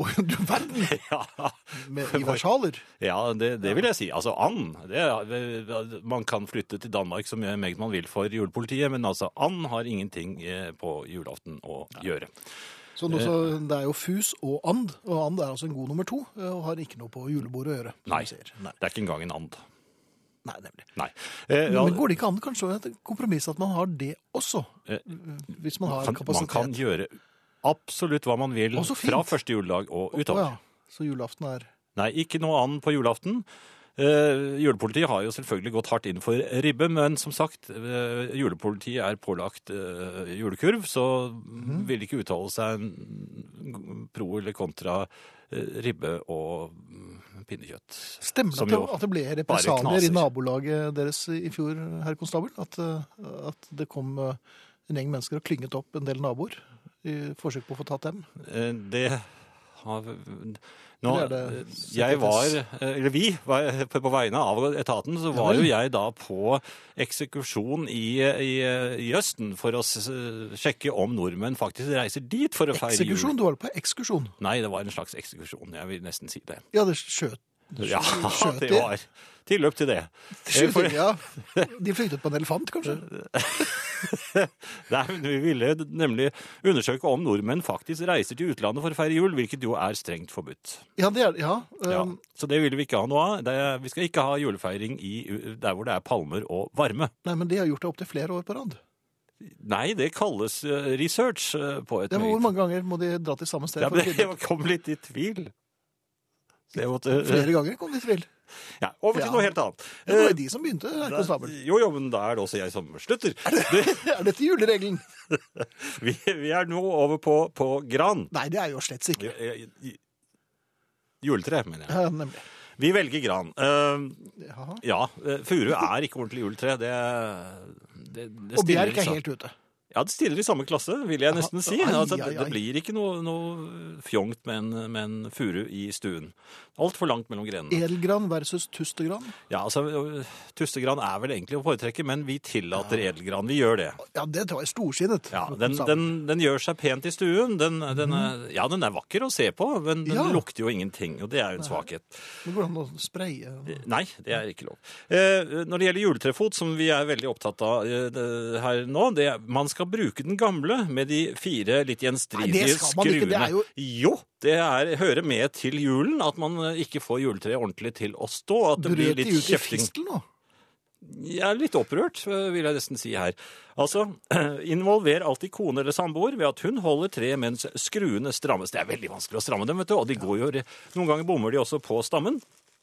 Oi, du verden! Ja, Med, I versaler. ja det, det vil jeg si. Altså and. Det, man kan flytte til Danmark så mye meget man vil for julepolitiet, men altså and har ingenting eh, på julaften å gjøre. Så nå, det er jo fus og and, og and er altså en god nummer to, og har ikke noe på julebordet å gjøre. Nei, Nei, det er ikke engang en and. Nei, nemlig. Nei. Eh, ja, Men går det ikke an kanskje å et kompromiss at man har det også? Eh, Hvis man har man kapasitet. kan gjøre absolutt hva man vil fra første juledag og utover. ja. Så julaften er Nei, ikke noe annet på julaften. Eh, julepolitiet har jo selvfølgelig gått hardt inn for ribbe, men som sagt, eh, julepolitiet er pålagt eh, julekurv, så mm. vil ikke uttale seg pro eller kontra ribbe og mm, pinnekjøtt. Stemmer det at at det ble represalier i nabolaget deres i fjor, herr konstabel? At, at det kom en gjeng mennesker og klynget opp en del naboer i forsøk på å få tatt dem? Eh, Det har nå, det jeg var, eller vi, var, på på vegne av etaten, så var jo jeg da på eksekusjon i, i, i Østen for å sjekke om nordmenn faktisk reiser dit for å feire jul. Eksekusjon? Du var på ekskursjon? Nei, det var en slags eksekusjon. Jeg vil nesten si det. Ja, det skjøt Ja, det de? var tilløp til det. Skjøter, for- ja. De flyktet på en elefant, kanskje? Nei, men Vi ville nemlig undersøke om nordmenn faktisk reiser til utlandet for å feire jul, hvilket jo er strengt forbudt. Ja, det er ja. Ja, um, så det ville vi ikke ha noe av. Det, er- vi skal ikke ha julefeiring i, der hvor det er palmer og varme. Nei, men de har gjort det opptil flere år på rad. Nei, det kalles eh, research eh, på et Ja, men Hvor mange ganger må de dra til samme sted? Ja, men det jeg kom litt i tvil. Måtte, Flere ganger kom de til. ja, over til Ja. noe helt annet. Det var Eh, jo de som begynte, herr konstabel. Jo, jo, men da er det også jeg som slutter. Det, Er dette juleregelen? vi, vi er nå over på, på gran. Nei, det er jo slett ikke. Juletre, mener jeg. Ja, nemlig. Vi velger gran. Uh, ja, eh, furu er ikke ordentlig juletre. Det, det, det Og stiller Bjerk er helt ute. Ja, det stiller i samme klasse, vil jeg nesten si. Altså, det, det blir ikke noe, noe fjongt med en, med en furu i stuen. Altfor langt mellom grenene. Edelgran versus tustegran. Ja, altså, Tustegran er vel egentlig å foretrekke, men vi tillater edelgran. Vi gjør det. Ja, det tror jeg er storsinnet. Ja, den, den, den gjør seg pent i stuen. Den, den er, ja, den er vakker å se på, men den Ja. lukter jo ingenting, og det er jo en svakhet. Men går an å spraye. Nei, det er ikke lov. Eh, når det gjelder juletrefot, som vi er veldig opptatt av eh, her nå, det, man skal bruke den gamle med de fire litt gjenstridige Nei, det skal man ikke, det er jo- Jo, det er, hører med til julen at man eh, ikke får juletreet ordentlig til å stå. At det blir Brøt de litt ut i fistel nå? Jeg er litt opprørt, eh, vil jeg nesten si her. Altså, involver alltid kone eller samboer ved at hun holder treet mens skruene strammes. Det er veldig vanskelig å stramme dem, vet du, og de går jo, noen ganger bommer de også på stammen.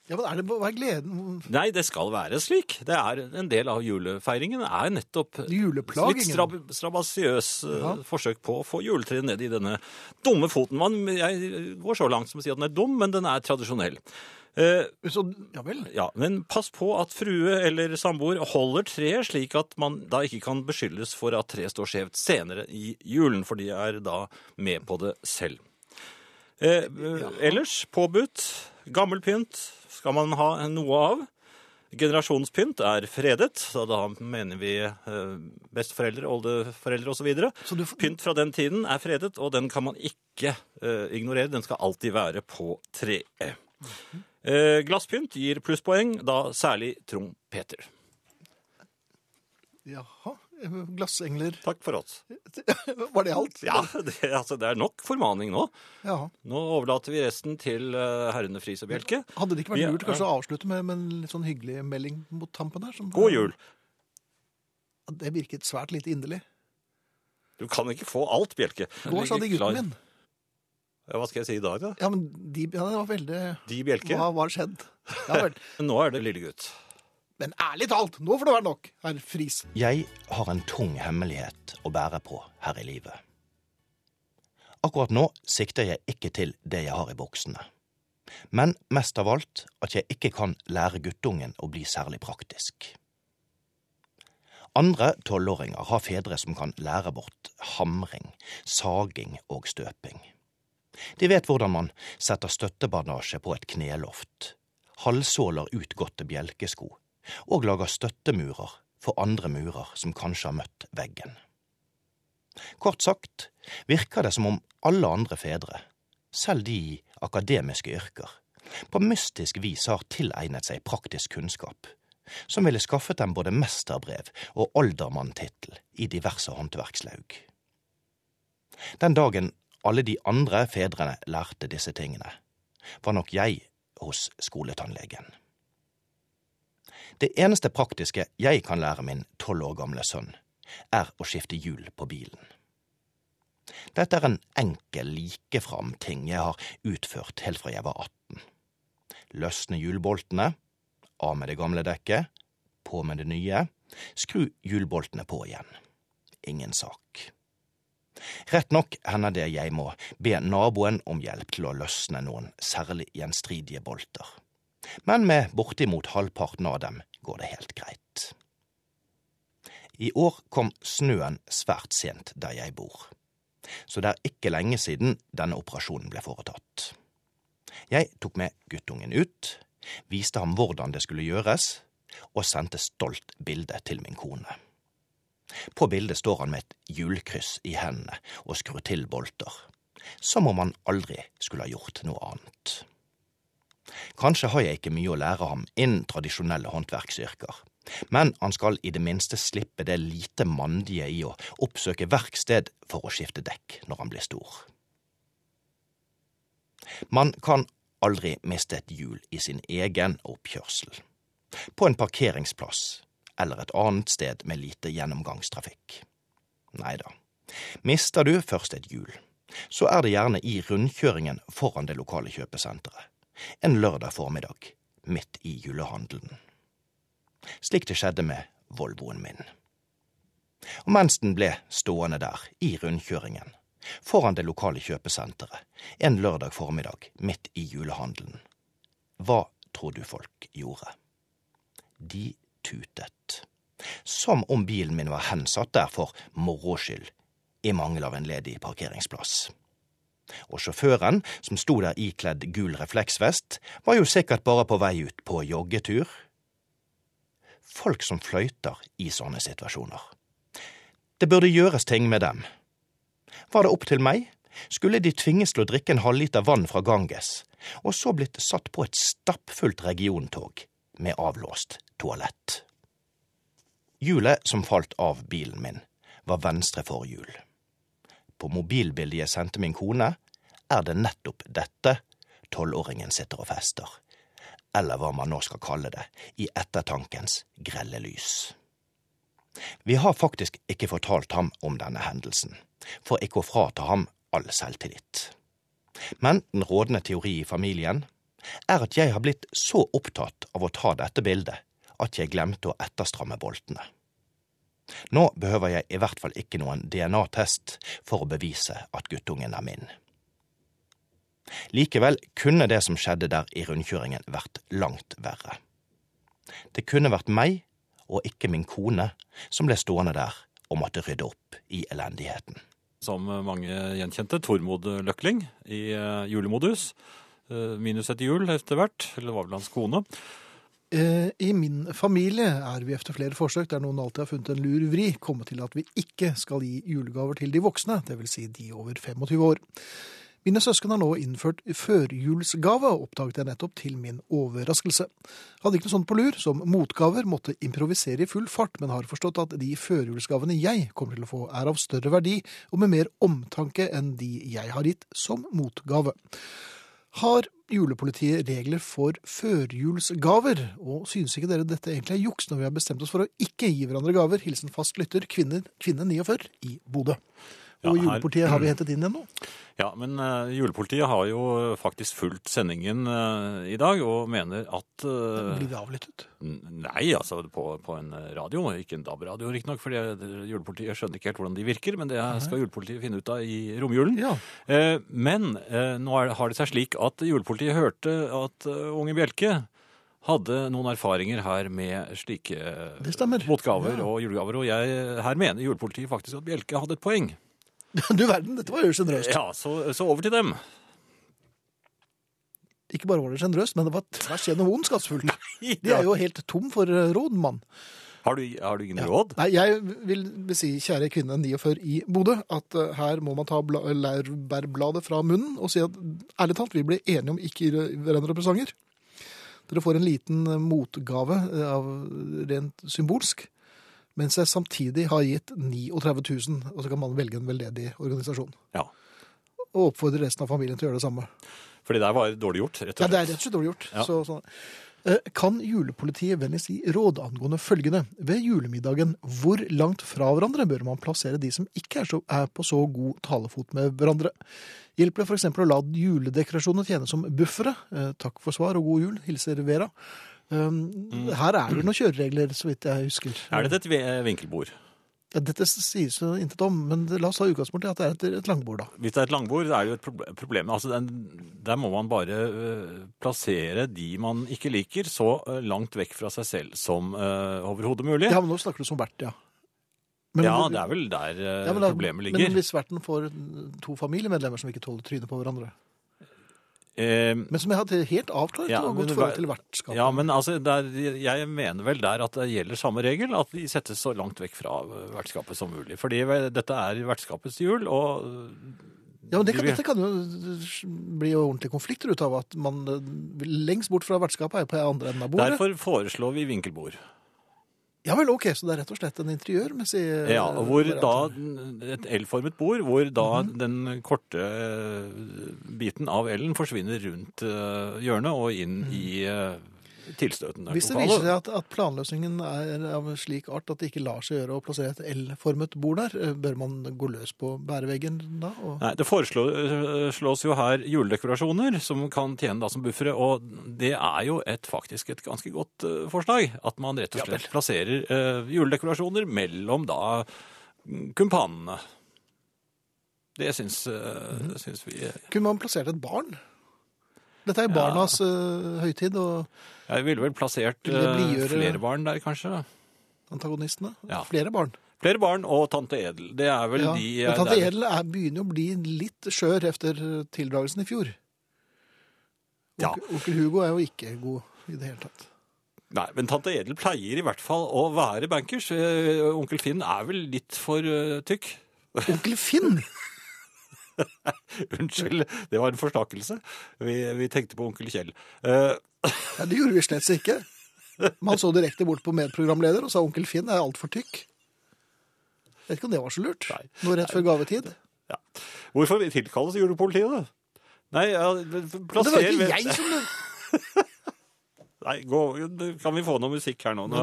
Ja, men er det, Hva er gleden? Nei, det skal være slik. Det er En del av julefeiringen er nettopp Juleplagingen. litt strab strabasiøs eh, Ja. forsøk på å få juletreet ned i denne dumme foten. Man, jeg går så langt som å si at den er dum, men den er tradisjonell. Eh, Så, ja vel. ja, Men pass på at frue eller samboer holder treet, slik at man da ikke kan beskyldes for at treet står skjevt senere i julen, for de er da med på det selv. Eh, ja. ellers påbudt. Gammel pynt skal man ha noe av. Generasjonspynt er fredet, så da mener vi eh, besteforeldre, oldeforeldre osv. Så du Pynt fra den tiden er fredet, og den kan man ikke uh, ignorere. Den skal alltid være på treet. Eh, glasspynt gir plusspoeng, da særlig trompeter. Jaha. Glassengler. Takk for oss. Var det alt? Ja, det, altså, det er nok formaning nå. Ja. Nå overlater vi resten til eh, herrene Friis og Bjelke. Hadde det ikke vært lurt kanskje å avslutte med, med en litt sånn hyggelig melding mot tampen der? Som, God jul! Det virket svært lite inderlig. Du kan ikke få alt, Bjelke. Går, sa de klar. gutten min. Ja, hva skal jeg si i dag, da? Ja, men de, ja, det var veldig De Bjelke? Hva har skjedd? Ja. Nå er det lille gutt. Men ærlig talt, nå får det være nok, herr Friis. Jeg har en tung hemmelighet å bære på her i livet. Akkurat nå sikter jeg ikke til det jeg har i boksene. men mest av alt at jeg ikke kan lære guttungen å bli særlig praktisk. Andre tolvåringer har fedre som kan lære bort hamring, saging og støping. De vet hvordan man setter støttebandasje på et kneloft, halvsåler ut gåtte bjelkesko og lager støttemurer for andre murer som kanskje har møtt veggen. Kort sagt virker det som om alle andre fedre, selv de i akademiske yrker, på mystisk vis har tilegnet seg praktisk kunnskap, som ville skaffet dem både mesterbrev og aldermanntittel i diverse håndverkslaug. Den dagen alle de andre fedrene lærte disse tingene, var nok jeg hos skoletannlegen. Det eneste praktiske jeg kan lære min tolv år gamle sønn, er å skifte hjul på bilen. Dette er en enkel, likefram ting jeg har utført helt fra jeg var 18. Løsne hjulboltene, av med det gamle dekket, på med det nye, skru hjulboltene på igjen. Ingen sak. Rett nok hender det jeg må be naboen om hjelp til å løsne noen særlig gjenstridige bolter men med bortimot halvparten av dem går det helt greit. I år kom snøen svært sent der jeg bor, så det er ikke lenge siden denne operasjonen ble foretatt. Jeg tok med guttungen ut, viste ham hvordan det skulle gjøres, og sendte stolt bilde til min kone. På bildet står han med et hjulkryss i hendene og skrur til bolter, som om han aldri skulle ha gjort noe annet. Kanskje har jeg ikke mye å lære ham innen tradisjonelle håndverksyrker, men han skal i det minste slippe det lite mandige i å oppsøke verksted for å skifte dekk når han blir stor. Man kan aldri miste et hjul i sin egen oppkjørsel, på en parkeringsplass eller et annet sted med lite gjennomgangstrafikk. Nei da, mister du først et hjul, så er det gjerne i rundkjøringen foran det lokale kjøpesenteret en lørdag formiddag midt i julehandelen. Slik det skjedde med Volvoen min. Og mens den ble stående der, i rundkjøringen, foran det lokale kjøpesenteret, en lørdag formiddag midt i julehandelen, hva tror du folk gjorde? De tutet. Som om bilen min var hensatt der for moro skyld, i mangel av en ledig parkeringsplass. Og sjåføren, som sto der ikledd gul refleksvest, var jo sikkert bare på vei ut på joggetur. Folk som fløyter i sånne situasjoner. Det burde gjøres ting med dem. Var det opp til meg, skulle de tvinges til å drikke en halvliter vann fra Ganges, og så blitt satt på et stappfullt regiontog med avlåst toalett. Hjulet som falt av bilen min, var venstre forhjul. På mobilbildet jeg sendte min kone, er det nettopp dette tolvåringen sitter og fester, eller hva man nå skal kalle det, i ettertankens grelle lys. Vi har faktisk ikke fortalt ham om denne hendelsen, for ikke å frata ham all selvtillit. Men den rådende teori i familien er at jeg har blitt så opptatt av å ta dette bildet at jeg glemte å etterstramme boltene. Nå behøver jeg i hvert fall ikke noen DNA-test for å bevise at guttungen er min. Likevel kunne det som skjedde der i rundkjøringen vært langt verre. Det kunne vært meg, og ikke min kone, som ble stående der og måtte rydde opp i elendigheten. Som mange gjenkjente, Tormod Løkling i eh, julemodus. Eh, Minus et jul etter hvert, eller det var vel hans kone. Eh, I min familie er vi efter flere forsøk der noen alltid har funnet en lur vri, kommet til at vi ikke skal gi julegaver til de voksne, vil si de over 25 år. Mine søsken har nå innført førjulsgave, oppdaget jeg nettopp til min overraskelse. Hadde ikke noe sånt på lur, som motgaver måtte improvisere i full fart, men har forstått at de førjulsgavene jeg kommer til å få er av større verdi og med mer omtanke enn de jeg har gitt som motgave. Har julepolitiet regler for førjulsgaver, og synes ikke dere dette egentlig er juks når vi har bestemt oss for å ikke gi hverandre gaver? Hilsen fast lytter, kvinne, kvinne 49 i Bodø. Ja, Og her- julepolitiet har vi hentet inn ennå. nå. Ja, men uh, julepolitiet har jo faktisk fulgt sendingen uh, i dag og mener at uh, Blir vi avlyttet? Nei, altså på, på en radio, ikke en DAB-radio riktignok, for julepolitiet skjønner ikke helt hvordan de virker, men det skal julepolitiet finne ut av i romjulen. Ja. Men nå er, har det seg slik at julepolitiet hørte at Unge Bjelke hadde noen erfaringer her med slike motgaver Ja. og julegaver, og jeg, her mener julepolitiet faktisk at Bjelke hadde et poeng. Du verden, dette var jo sjenerøst. Ja, så, så over til dem. Ikke bare var det sjenerøst, men det var tvers gjennom ondskapsfullt. De er jo helt tom for eh, råd, mann. Har du, har du ingen råd? Nei, jeg vil si, kjære kvinne 49 i Bodø, at eh, her må man ta bla- laurbærbladet fra munnen og si at ærlig talt, vi ble enige om ikke gi hverandre presanger. Dere får en liten eh, motgave av rent symbolsk, mens jeg samtidig har gitt 39 000, og så kan man velge en veldedig organisasjon. Ja. Og oppfordre resten av familien til å gjøre det samme. For det der var dårlig gjort, rett og slett. Ja, det er rett og slett dårlig gjort. Ja. Så, sånn. Eh, Kan julepolitiet vennligst gi råd angående følgende? Ved julemiddagen, hvor langt fra hverandre bør man plassere de som ikke er, så, er på så god talefot med hverandre? Hjelper det f.eks. å la juledekorasjonene tjene som buffere? Eh, Takk for svar og god jul. Hilser Vera. Um, Her er det noen kjøreregler, så vidt jeg husker. Mm. Er det et vinkelbord? Ja, dette sies jo intet om, men la oss ta utgangspunkt i at det er et, et langbord, da. Hvis det er et langbord, det er jo et problem. Altså, den, der må man bare øh, plassere de man ikke liker, så øh, langt vekk fra seg selv som uh, overhodet mulig. Ja, men nå snakker du som vert, ja. Men- ja, det er vel der uh, Ja, da- problemet ligger. Men hvis verten får to familiemedlemmer som ikke tåler trynet på hverandre Eh, Men som jeg hadde helt avklart Ja, og gått godt forhold til vertskapet. ja, men altså, der, jeg mener vel der at det gjelder samme regel, at de settes så langt vekk fra øh, vertskapet som mulig. Fordi dette er vertskapets jul, og øh, Ja, men det kan, Dette kan jo bli jo ordentlige konflikter ut av at man lengst bort fra vertskapet er på andre enden av bordet. derfor foreslår vi vinkelbord. Ja vel, ok, så det er rett og slett en interiørmessig eh, Ja, hvor da et L-formet bord, hvor da Mhm. den korte eh, biten av L-en forsvinner rundt eh, hjørnet og inn i eh, tilstøtende. Hvis det viser seg at, at planløsningen er av slik art at det ikke lar seg gjøre å plassere et L-formet bord der, eh, bør man gå løs på bæreveggen da? Og... Nei, Det foreslås jo her juledekorasjoner som kan tjene da som buffere, og det er jo et, faktisk et ganske godt eh, forslag. At man rett og slett plasserer eh, juledekorasjoner mellom da mm, kumpanene. Det syns, eh, Mhm. syns vi eh, Kunne man plassert et barn? Dette er Ja. barnas eh, høytid, og Jeg ville vel plassert Vil eh, blidgjøre- flere barn der, kanskje. da. antagonistene. Ja. Flere barn. Flere barn og tante Edel. Det er vel Ja. de Men tante det er- Edel er, begynner jo å bli litt skjør etter tildragelsen i fjor. Ja. Onkel, onkel Hugo er jo ikke god i det hele tatt. Nei, men tante Edel pleier i hvert fall å være bankers. Eh, Onkel Finn er vel litt for eh, tykk. Onkel Finn! Unnskyld, det var en forstakelse. Vi, vi tenkte på onkel Kjell. Eh, Ja, det gjorde vi slett ikke. Man så direkte bort på medprogramleder og sa onkel Finn er altfor tykk. Jeg vet ikke om det var så lurt. Nei. Nå rett før gavetid. ja. Hvorfor tilkalles julepolitiet? Nei, ja, Men det var ikke jeg som Nei, gå, kan vi få noe musikk her nå? nå?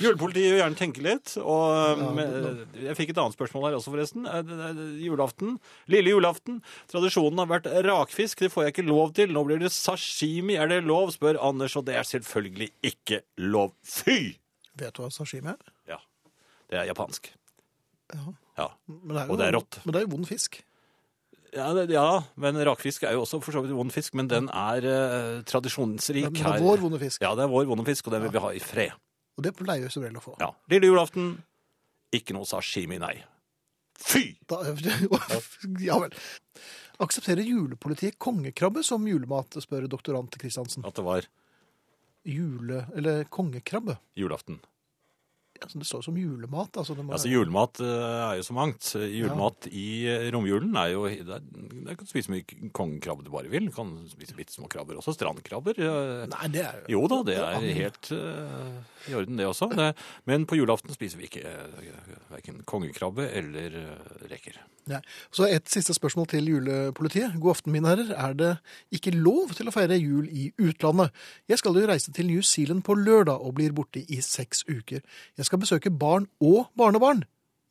Julepolitiet vil gjerne tenke litt. Og Ja, med, jeg fikk et annet spørsmål her også, forresten. Eh, Julaften. Lille julaften. Tradisjonen har vært rakfisk. Det får jeg ikke lov til. Nå blir det sashimi. Er det lov? spør Anders, og det er selvfølgelig ikke lov. Fy! Vet du hva sashimi er? Ja. Det er japansk. Ja. Ja. Men det er Og det er rått. Men det er jo vond fisk. Ja, det, ja, men rakfisk er jo også for så vidt vond fisk, men den er eh, tradisjonsrik Men det her. er vår vonde fisk. Ja, det er vår vonde fisk, og den vil vi ha i fred. Og det pleier vi som regel å få. Ja. Lille julaften, ikke noe sashimi, nei. Fy! Da, ja vel. Aksepterer julepolitiet kongekrabbe som julemat, spør doktorant Kristiansen. At det var Jule... Eller kongekrabbe? julaften. Altså, det står som julemat. Altså, Altså, Julemat eh, er jo så mangt. Julemat i eh, romjulen er jo Der, der kan du spise mye kongekrabbe du bare vil. Du kan spise bitte små krabber også. Strandkrabber. eh, Nei, det er Jo da, det er helt uh, i orden, det også. Det, men på julaften spiser vi ikke uh, verken kongekrabbe eller reker. Nei. Så et siste spørsmål til julepolitiet. God aften, mine herrer. Er det ikke lov til å feire jul i utlandet? Jeg skal jo reise til New Zealand på lørdag og blir borte i seks uker. Jeg skal besøke barn og barnebarn.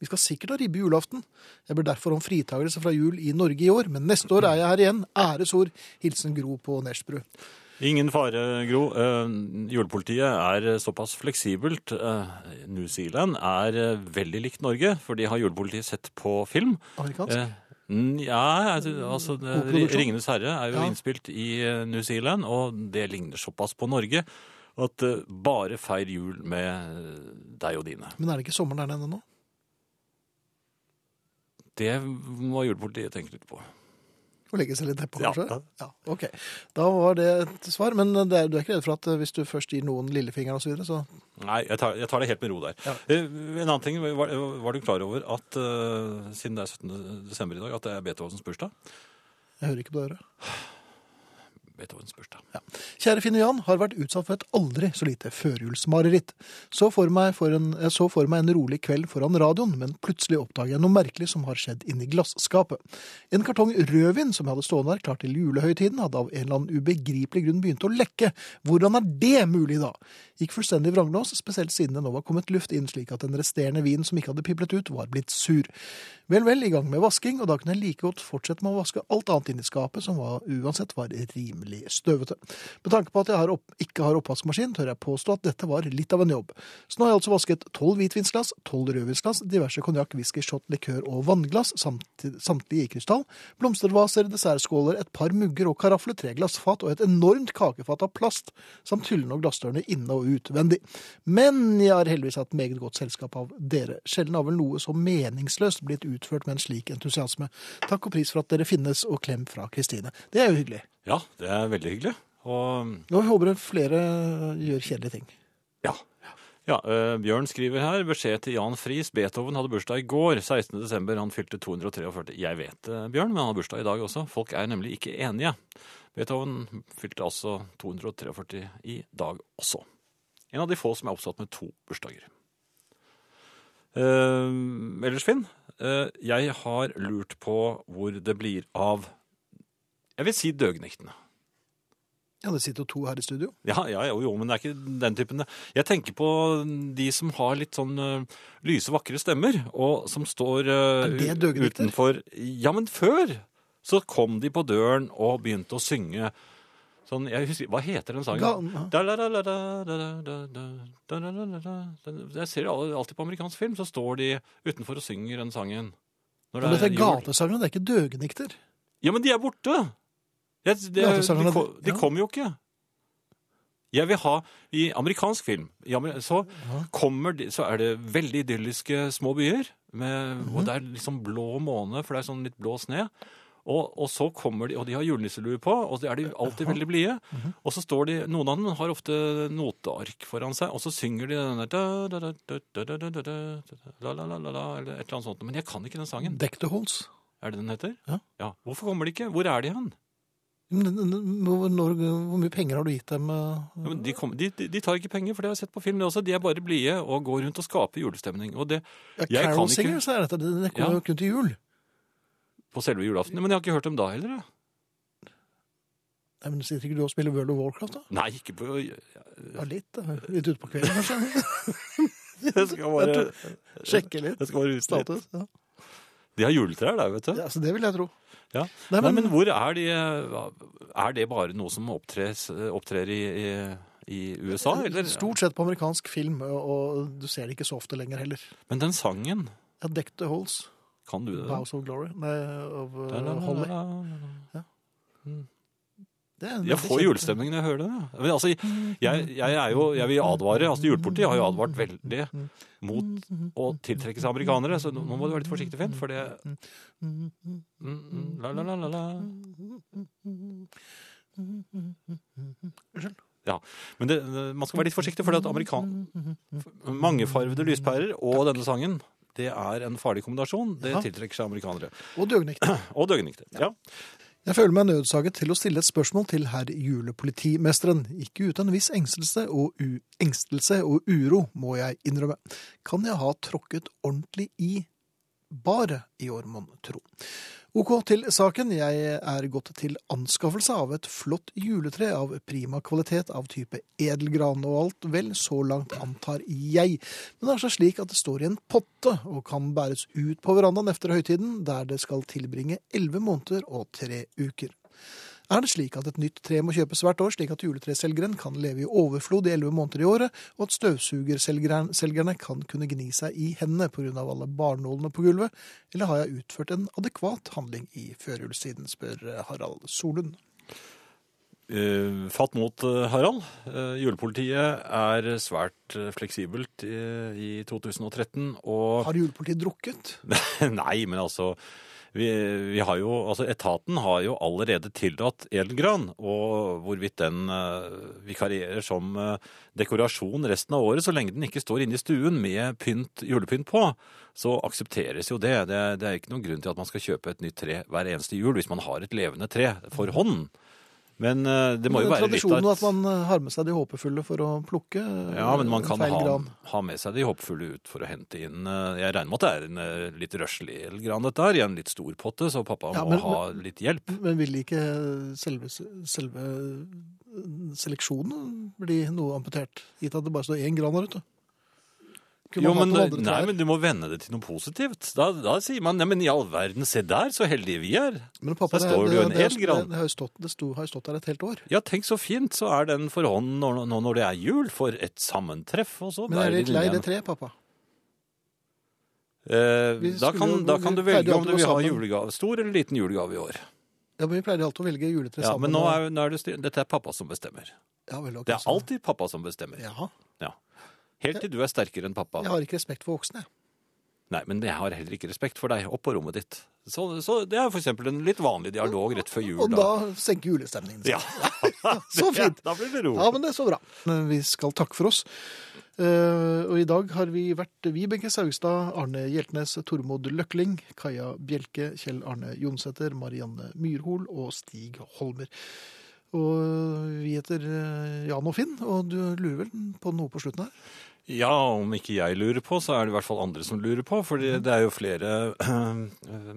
Vi skal sikkert ha ribbe julaften. Jeg ber derfor om fritagelse fra jul i Norge i år, men neste år er jeg her igjen. Æresord. Hilsen Gro på Nesbru. Ingen fare, Gro. Uh, julepolitiet er såpass fleksibelt. Uh, New Zealand er eh, veldig likt Norge, for de har julepolitiet sett på film. Amerikansk? Uh, ja, altså det, Ringenes herre er jo Ja. innspilt i New Zealand, og det ligner såpass på Norge at bare feir jul med deg og dine. Men er det ikke sommeren der nede nå? Det må julepolitiet tenke litt på. Å legge seg litt nedpå, kanskje? ja. Ja, ok. Da var det et svar. Men det er, du er ikke redd for at eh, hvis du først gir noen lillefingeren og så videre, så Nei, jeg tar, jeg tar det helt med ro der. Ja. Eh, En annen ting, var, var du klar over at eh, siden det er 17. desember i dag, at det er Beethovens bursdag? Jeg hører ikke på dere. Beethovens bursdag. Kjære Finn Jan har vært utsatt for et aldri så lite førjulsmareritt. Så for meg for en, jeg så for meg en rolig kveld foran radioen, men plutselig oppdager jeg noe merkelig som har skjedd inni glasskapet. En kartong rødvin som jeg hadde stående der klar til julehøytiden, hadde av en eller annen ubegripelig grunn begynt å lekke. Hvordan er det mulig, da? Gikk fullstendig vranglås, spesielt siden det nå var kommet luft inn slik at den resterende vinen som ikke hadde piplet ut, var blitt sur. Vel, vel, i gang med vasking, og da kunne jeg like godt fortsette med å vaske alt annet inn i skapet, som var, uansett var rimelig støvete. Med tanke på at jeg har opp, ikke har oppvaskmaskin, tør jeg påstå at dette var litt av en jobb. Så nå har jeg altså vasket tolv hvitvinsglass, tolv rødvinsglass, diverse konjakk, whisky, shot, likør og vannglass, samtlige i krystall, blomstervaser, dessertskåler, et par mugger og karafler, tre glassfat og et enormt kakefat av plast, samt hyllene og glassdørene inne og utvendig. Men jeg har heldigvis hatt meget godt selskap av dere. Sjelden har vel noe så meningsløst blitt utført med en slik entusiasme. Takk og pris for at dere finnes, og klem fra Kristine. Det er jo hyggelig. Ja, det er veldig hyggelig. Og Og jeg håper flere gjør kjedelige ting. ja. Ja, uh, Bjørn skriver her, beskjed til Jan Friis. Beethoven hadde bursdag i går, 16. desember. Han fylte 243. Jeg vet det, Bjørn, men han har bursdag i dag også. Folk er nemlig ikke enige. Beethoven fylte altså 243 i dag også. En av de få som er oppsatt med to bursdager. Uh, ellers, Finn, uh, jeg har lurt på hvor det blir av jeg vil si døgnektene. Ja, det sitter jo to her i studio. Ja, ja, jo, jo, men det er ikke den typen. Jeg tenker på de som har litt sånn uh, lyse, vakre stemmer, og som står uh, utenfor Ja, men før så kom de på døren og begynte å synge sånn jeg husker, Hva heter den sangen? Jeg ser alltid på amerikansk film, så står de utenfor og synger den sangen. Når det men dette er, er gatesangere, det er ikke døgnikter. Ja, men de er borte! Det, det, det, de, de, de kom jo ikke. Jeg vil ha I amerikansk film så, kommer, så er det veldig idylliske små byer. Med, og det er liksom blå måne, for det er sånn litt blå sne. Og, og, så kommer de, og de har julenisselue på, og det er de alltid veldig blide. Og så står de, Noen av dem har ofte noteark foran seg, og så synger de den der Eller et eller annet sånt. Men jeg kan ikke den sangen. Deck the Halls. Er det den heter? Ja. ja. Hvorfor kommer de ikke? Hvor er de hen? Hvor, når, hvor mye penger har du gitt dem? eh? Ja, men de, kom, de, de tar ikke penger, for det har jeg sett på film. også. De er bare blide og går rundt og skaper julestemning. Og det Ja, Carol Singers er dette. Det kommer kommer Ja. jo kun til jul. på selve julaften. Men jeg har ikke hørt dem da heller. Nei, men Sitter ikke du og spiller World of Warcraft, da? Nei, ikke på Ja, litt. da. Litt utpå kvelden, kanskje? Jeg skal bare, Sjekke litt jeg skal bare ut litt. status. Ja. De har juletrær der, vet du. ja, så Det vil jeg tro. Ja. Nei, Nei, men, men hvor er de Er det bare noe som opptres, opptrer i, i, i USA, eller? Stort sett på amerikansk film, og, du ser det ikke så ofte lenger heller. Men den sangen, Ja, Deck the halls. kan du det? House of Glory. Nei, la, Holly. Ja. la. Jeg får julestemning når jeg hører det. ja. Men altså, jeg, jeg er jo, jeg vil advare, altså Julepolitiet har jo advart veldig mot å tiltrekke seg amerikanere, så nå må du være litt forsiktig, Finn, for det Mm, mm, La, la, la, la, la. Unnskyld. Ja, men det, man skal være litt forsiktig, for at amerikan... mangefarvede lyspærer og denne sangen, det er en farlig kombinasjon. Det tiltrekker seg amerikanere. Og døgnikter. Og døgnekter. Ja. Jeg føler meg nødsaget til å stille et spørsmål til herr julepolitimesteren. Ikke uten en viss engstelse og, engstelse og uro, må jeg innrømme. Kan jeg ha tråkket ordentlig i bare i år, mon tro. Ok til saken. Jeg er gått til anskaffelse av et flott juletre av prima kvalitet av type edelgran og alt vel, så langt antar jeg. Men det er så slik at det står i en potte og kan bæres ut på verandaen efter høytiden, der det skal tilbringe elleve måneder og tre uker. Er det slik at et nytt tre må kjøpes hvert år, slik at juletreselgeren kan leve i overflod i elleve måneder i året, og at støvsugerselgerne kan kunne gni seg i hendene pga. alle barnålene på gulvet, eller har jeg utført en adekvat handling i førjulstiden, spør Harald Solund. Eh, fatt mot, eh, Harald. Eh, julepolitiet er svært eh, fleksibelt i, i 2013, og Har julepolitiet drukket? Nei, men altså vi, vi har jo, altså Etaten har jo allerede tillatt edelgran, og hvorvidt den uh, vikarierer som uh, dekorasjon resten av året, så lenge den ikke står inne i stuen med pynt, julepynt på, så aksepteres jo det. det. Det er ikke noen grunn til at man skal kjøpe et nytt tre hver eneste jul hvis man har et levende tre for hånd. Men eh, det må jo være litt av Tradisjonen at man eh, har med seg de håpefulle for å plukke eh, Ja, men man kan ha, ha med seg de håpefulle ut for å hente inn eh, Jeg regner med at det er en eh, litt røslig elgran dette her, i en litt stor potte, så pappa Ja, må men- ha litt hjelp. Men vil ikke selve, selve seleksjonen bli noe amputert, gitt at det bare står én gran der ute? Jo, men, nei, men du må vende det til noe positivt. Da, da sier man nei, men i all verden, se der, så heldige vi er. Men pappa, så det, står det jo en det, hel gran. Det, det, har jo stått, det stått der et helt år. Ja, tenk så fint, så er den for hånden nå når, når det er jul, for et sammentreff. Og så Men er du litt lei det treet, pappa. Eh, da, kan, da kan du velge om du vil ha julegave, stor eller liten julegave i år. Ja, men Vi pleier alltid å velge juletre sammen. Ja, men nå er, nå er det. Dette er pappa som bestemmer. ja, vel, ok, Det er alltid pappa som bestemmer. Jaha. Ja. Helt til du er sterkere enn pappa. Jeg har ikke respekt for voksne. Nei, men jeg har heller ikke respekt for deg opp på rommet ditt. Så, så det er eksempel en litt vanlig dialog rett før jul. Og da senker julestemningen seg. Ja. Så fint. Da blir det ro. Ja, men det er så bra. Vi skal takke for oss. Uh, og i dag har vi vært Vibeke Saugstad, Arne Hjeltnes, Tormod Løkling, Kaja Bjelke, Kjell Arne Jonsæter, Marianne Myrhol og Stig Holmer. Og vi heter eh, Jan og Finn, og du lurer vel på noe på slutten her? Ja, om ikke jeg lurer på, så er det i hvert fall andre som lurer på. For Mhm. det er jo flere øh,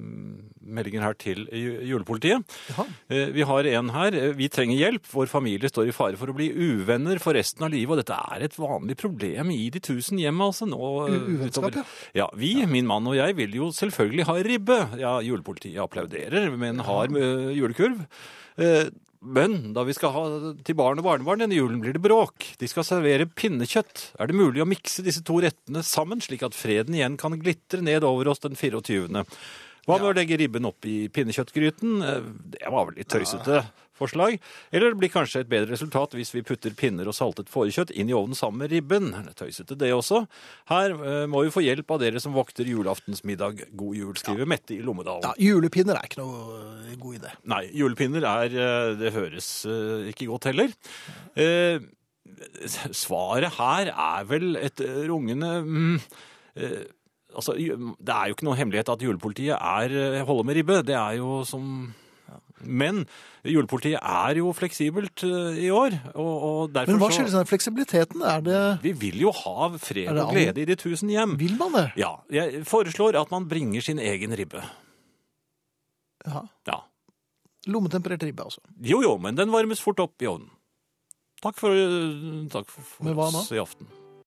meldinger her til julepolitiet. Jaha. Eh, Vi har en her. Vi trenger hjelp. Vår familie står i fare for å bli uvenner for resten av livet. Og dette er et vanlig problem i de tusen hjem, altså. Nå, uvennskap, ja. Ja, vi, min mann og jeg, vil jo selvfølgelig ha ribbe. Ja, julepolitiet applauderer med en hard julekurv. Men da vi skal ha til barn og barnebarn denne julen, blir det bråk. De skal servere pinnekjøtt. Er det mulig å mikse disse to rettene sammen, slik at freden igjen kan glitre ned over oss den 24.? Hva med å legge ribben opp i pinnekjøttgryten? Eh, Det var vel litt tøysete forslag. Eller det blir kanskje et bedre resultat hvis vi putter pinner og saltet fårekjøtt inn i ovnen sammen med ribben. Tøysete det også. Her eh, må vi få hjelp av dere som vokter julaftensmiddag. God jul, skriver Mette i Lommedalen. Ja, Julepinner er ikke noe eh, god idé. Nei, julepinner er eh, Det høres eh, ikke godt heller. Eh, Svaret her er vel et rungende mm, Altså, Det er jo ikke noe hemmelighet at julepolitiet er, holder med ribbe. Det er jo som Men julepolitiet er jo fleksibelt eh, i år, og, og derfor Men hva skyldes den fleksibiliteten? Er det Vi vil jo ha fred og glede i de tusen hjem. Vil man det? Ja, jeg foreslår at man bringer sin egen ribbe. Ja. Ja. Lommetemperert ribbe, altså. Jo, jo, men den varmes fort opp i ovnen. Takk for, takk for, for oss i aften.